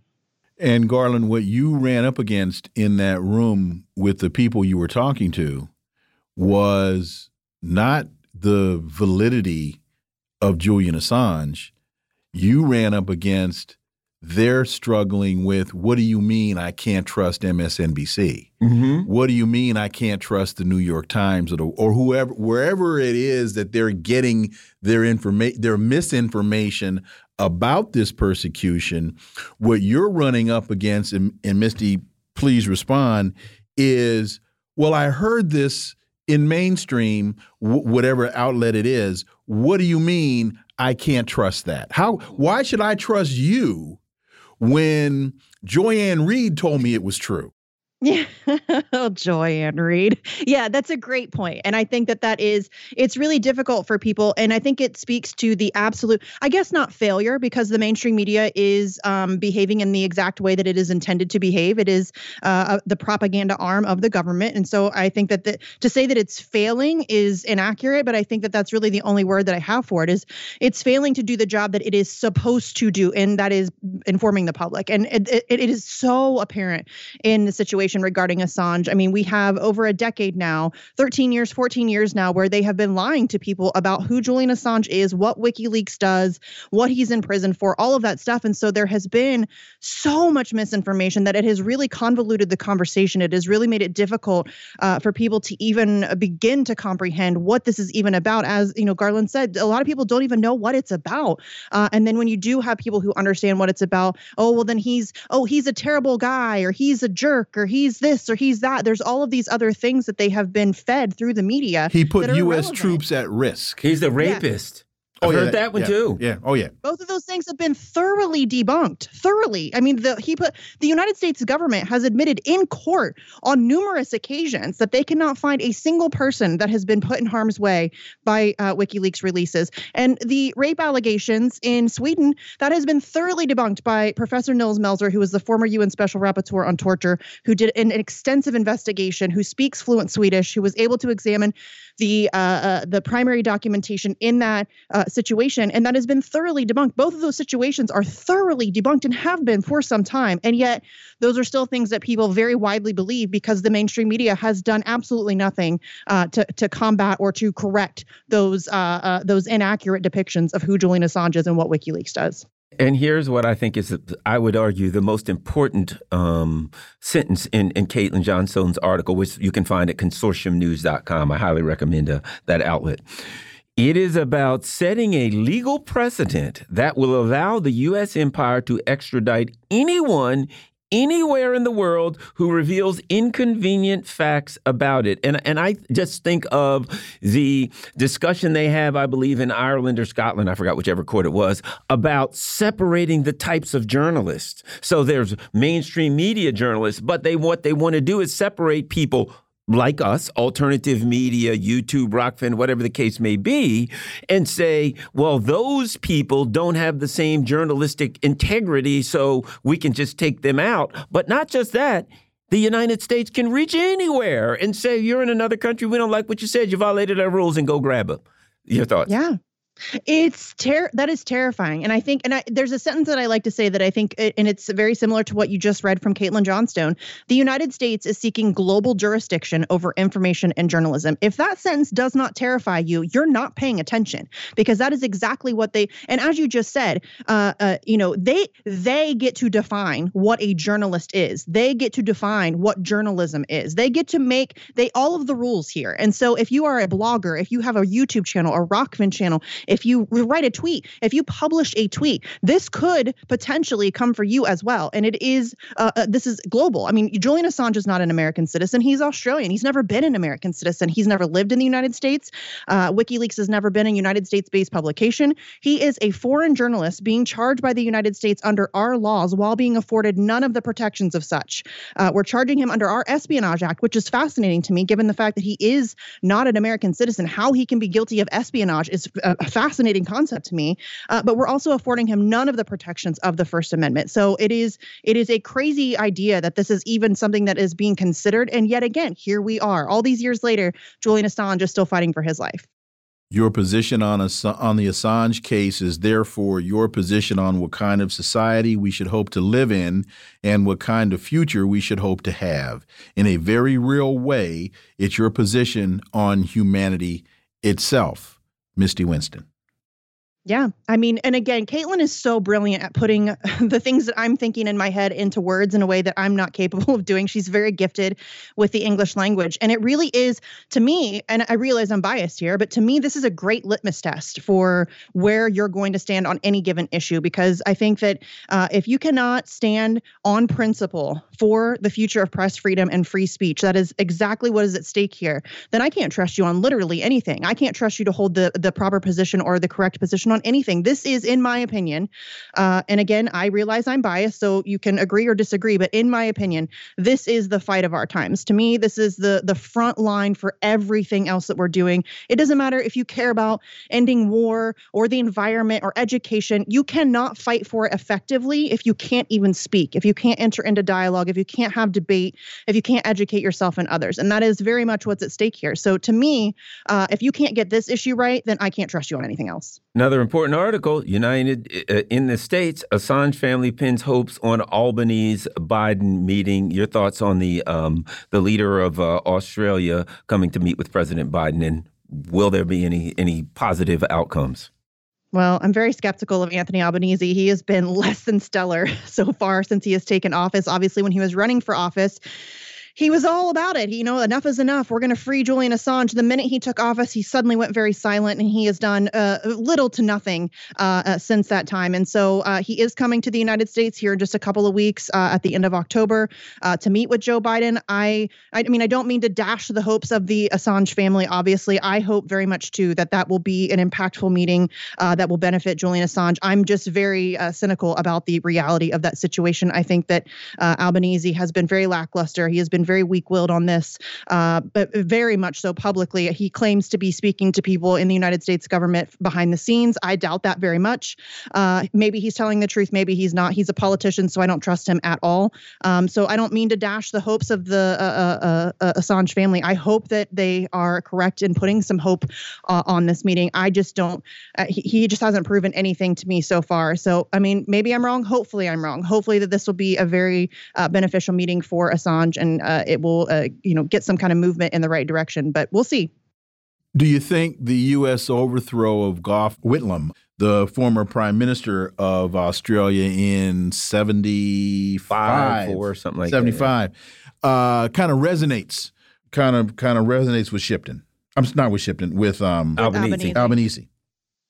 And Garland, what you ran up against in that room with the people you were talking to was not the validity of Julian Assange. You ran up against they're struggling with what do you mean I can't trust MSNBC? Mm -hmm. What do you mean I can't trust the New York Times or, the, or whoever wherever it is that they're getting their information their misinformation about this persecution? What you're running up against and, and Misty, please respond is well I heard this in mainstream whatever outlet it is. What do you mean I can't trust that? How why should I trust you? When Joy-Ann Reid told me it was true. Yeah, oh, Joy-Ann Reid. Yeah, that's a great point. and I think that that is it's really difficult for people, and I think it speaks to the absolute, I guess, not failure because the mainstream media is um, behaving in the exact way that it is intended to behave. It is uh, the propaganda arm of the government, and so I think that the, to say that it's failing is inaccurate, but I think that that's really the only word that I have for it is it's failing to do the job that it is supposed to do, and that is informing the public, and it, it, it is so apparent in the situation regarding Assange. I mean, we have over a decade now, 13 years, 14 years now, where they have been lying to people about who Julian Assange is, what WikiLeaks does, what he's in prison for, all of that stuff. And so there has been so much misinformation that it has really convoluted the conversation. It has really made it difficult uh, for people to even begin to comprehend what this is even about. As you know, Garland said, a lot of people don't even know what it's about. Uh, and then when you do have people who understand what it's about, oh well, then he's oh he's a terrible guy or he's a jerk or he's this or he's that. There's all of these other things that they have been fed through the media. He put U.S. Irrelevant. troops at risk. He's the rapist. Oh, I've yeah, heard that one yeah, too. Yeah. Oh, yeah. Both of those things have been thoroughly debunked. Thoroughly. I mean, the he put the United States government has admitted in court on numerous occasions that they cannot find a single person that has been put in harm's way by uh, WikiLeaks releases. And the rape allegations in Sweden that has been thoroughly debunked by Professor Nils Melzer, who was the former UN Special Rapporteur on torture, who did an extensive investigation, who speaks fluent Swedish, who was able to examine the uh, uh, the primary documentation in that uh, situation, and that has been thoroughly debunked. Both of those situations are thoroughly debunked and have been for some time, and yet those are still things that people very widely believe because the mainstream media has done absolutely nothing uh, to to combat or to correct those uh, uh, those inaccurate depictions of who Julian Assange is and what WikiLeaks does. And here's what I think is, I would argue, the most important um, sentence in, in Caitlin Johnstone's article, which you can find at consortiumnews.com. I highly recommend uh, that outlet. It is about setting a legal precedent that will allow the U.S. empire to extradite anyone anywhere in the world who reveals inconvenient facts about it. And and I just think of the discussion they have, I believe, in Ireland or Scotland, I forgot whichever court it was, about separating the types of journalists. So there's mainstream media journalists, but they what they want to do is separate people like us, alternative media, YouTube, Rokfin, whatever the case may be, and say, well, those people don't have the same journalistic integrity, so we can just take them out. But not just that. The United States can reach anywhere and say, you're in another country, we don't like what you said, you violated our rules, and go grab them. Your thoughts? Yeah. It's ter- that is terrifying, and I think, and I, there's a sentence that I like to say that I think, and it's very similar to what you just read from Caitlin Johnstone. The United States is seeking global jurisdiction over information and journalism. If that sentence does not terrify you, you're not paying attention because that is exactly what they. And as you just said, uh, uh, you know, they they get to define what a journalist is. They get to define what journalism is. They get to make they all of the rules here. And so, if you are a blogger, if you have a YouTube channel, a Rokfin channel, if you write a tweet, if you publish a tweet, this could potentially come for you as well. And it is, uh, uh, this is global. I mean, Julian Assange is not an American citizen. He's Australian. He's never been an American citizen. He's never lived in the United States. Uh, WikiLeaks has never been a United States based publication. He is a foreign journalist being charged by the United States under our laws while being afforded none of the protections of such. Uh, we're charging him under our Espionage Act, which is fascinating to me, given the fact that he is not an American citizen. How he can be guilty of espionage is a fascinating concept to me. Uh, but we're also affording him none of the protections of the First Amendment. So it is it is a crazy idea that this is even something that is being considered. And yet again, here we are, all these years later, Julian Assange is still fighting for his life. Your position on, on the Assange case is therefore your position on what kind of society we should hope to live in and what kind of future we should hope to have. In a very real way, it's your position on humanity itself. Misty Winston. Yeah. I mean, and again, Caitlin is so brilliant at putting the things that I'm thinking in my head into words in a way that I'm not capable of doing. She's very gifted with the English language. And it really is, to me, and I realize I'm biased here, but to me, this is a great litmus test for where you're going to stand on any given issue. Because I think that uh, if you cannot stand on principle for the future of press freedom and free speech, that is exactly what is at stake here, then I can't trust you on literally anything. I can't trust you to hold the, the proper position or the correct position on anything. This is, in my opinion, uh, and again, I realize I'm biased, so you can agree or disagree, but in my opinion, this is the fight of our times. To me, this is the the front line for everything else that we're doing. It doesn't matter if you care about ending war or the environment or education. You cannot fight for it effectively if you can't even speak, if you can't enter into dialogue, if you can't have debate, if you can't educate yourself and others. And that is very much what's at stake here. So to me, uh, if you can't get this issue right, then I can't trust you on anything else. Another important article United uh, in the States, Assange family pins hopes on Albany's Biden meeting. Your thoughts on the, um, the leader of uh, Australia coming to meet with President Biden, and will there be any, any positive outcomes? Well, I'm very skeptical of Anthony Albanese. He has been less than stellar so far since he has taken office. Obviously, when he was running for office, he was all about it. You know, enough is enough. We're going to free Julian Assange. The minute he took office, he suddenly went very silent, and he has done uh, little to nothing uh, uh, since that time. And so uh, he is coming to the United States here in just a couple of weeks uh, at the end of October to meet with Joe Biden. I, I mean, I don't mean to dash the hopes of the Assange family. Obviously, I hope very much too that that will be an impactful meeting that will benefit Julian Assange. I'm just very cynical about the reality of that situation. I think that Albanese has been very lackluster. He has been very weak-willed on this, uh, but very much so publicly. He claims to be speaking to people in the United States government behind the scenes. I doubt that very much. Uh, maybe he's telling the truth. Maybe he's not. He's a politician, so I don't trust him at all. Um, so I don't mean to dash the hopes of the uh, uh, uh Assange family. I hope that they are correct in putting some hope uh, on this meeting. I just don't. He, he just hasn't proven anything to me so far. So I mean, maybe I'm wrong. Hopefully, I'm wrong. Hopefully that this will be a very beneficial meeting for Assange and uh, it will, uh, you know, get some kind of movement in the right direction. But we'll see. Do you think the U.S. overthrow of Gough Whitlam, the former prime minister of Australia in 75 or something like 75, that, uh, kind of resonates, kind of kind of resonates with Shipton. I'm not with Shipton, with um, Albanese. Albanese. Albanese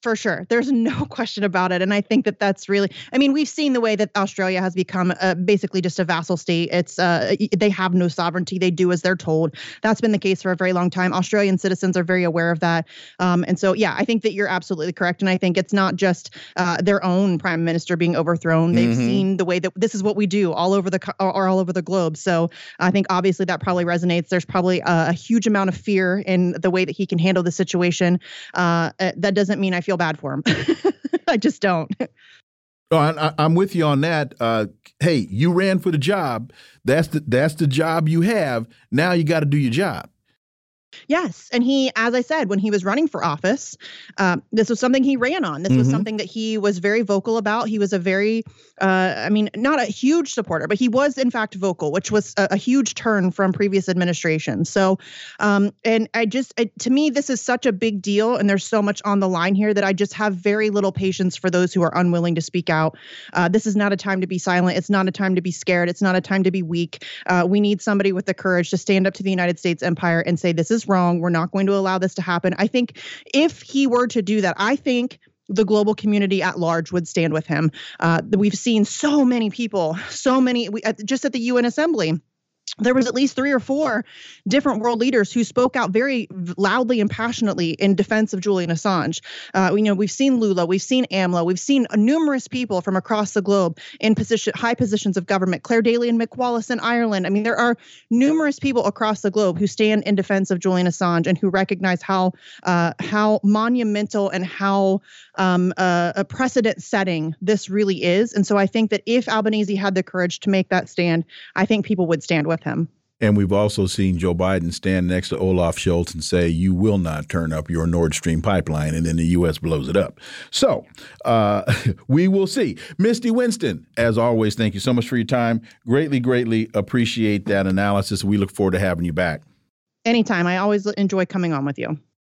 for sure. There's no question about it. And I think that that's really, I mean, we've seen the way that Australia has become uh, basically just a vassal state. It's, uh, they have no sovereignty. They do as they're told. That's been the case for a very long time. Australian citizens are very aware of that. Um, and so, yeah, I think that you're absolutely correct. And I think it's not just uh, their own prime minister being overthrown. They've mm-hmm. seen the way that this is what we do all over the, or all over the globe. So I think obviously that probably resonates. There's probably a, a huge amount of fear in the way that he can handle the situation. Uh, uh, that doesn't mean I feel feel bad for him. I just don't. Oh, I, am with you on that. Uh, hey, you ran for the job. That's the that's the job you have. Now you got to do your job. Yes. And he, as I said, when he was running for office, um, this was something he ran on. This mm-hmm. was something that he was very vocal about. He was a very, uh, I mean, not a huge supporter, but he was in fact vocal, which was a, a huge turn from previous administrations. So, um, and I just, I, to me, this is such a big deal. And there's so much on the line here that I just have very little patience for those who are unwilling to speak out. Uh, this is not a time to be silent. It's not a time to be scared. It's not a time to be weak. Uh, we need somebody with the courage to stand up to the United States empire and say, this is is wrong. We're not going to allow this to happen. I think if he were to do that, I think the global community at large would stand with him. Uh, we've seen so many people, so many, we, just at the UN Assembly there was at least three or four different world leaders who spoke out very loudly and passionately in defense of Julian Assange. Uh, you know, we've seen Lula, we've seen AMLO, we've seen numerous people from across the globe in position, high positions of government. Clare Daly and Mick Wallace in Ireland. I mean, there are numerous people across the globe who stand in defense of Julian Assange and who recognize how uh, how monumental and how um, uh, a precedent setting this really is. And so I think that if Albanese had the courage to make that stand, I think people would stand with him. And we've also seen Joe Biden stand next to Olaf Scholz and say, You will not turn up your Nord Stream pipeline. And then the U.S. blows it up. So uh, we will see. Misty Winston, as always, thank you so much for your time. Greatly, greatly appreciate that analysis. We look forward to having you back. Anytime. I always enjoy coming on with you.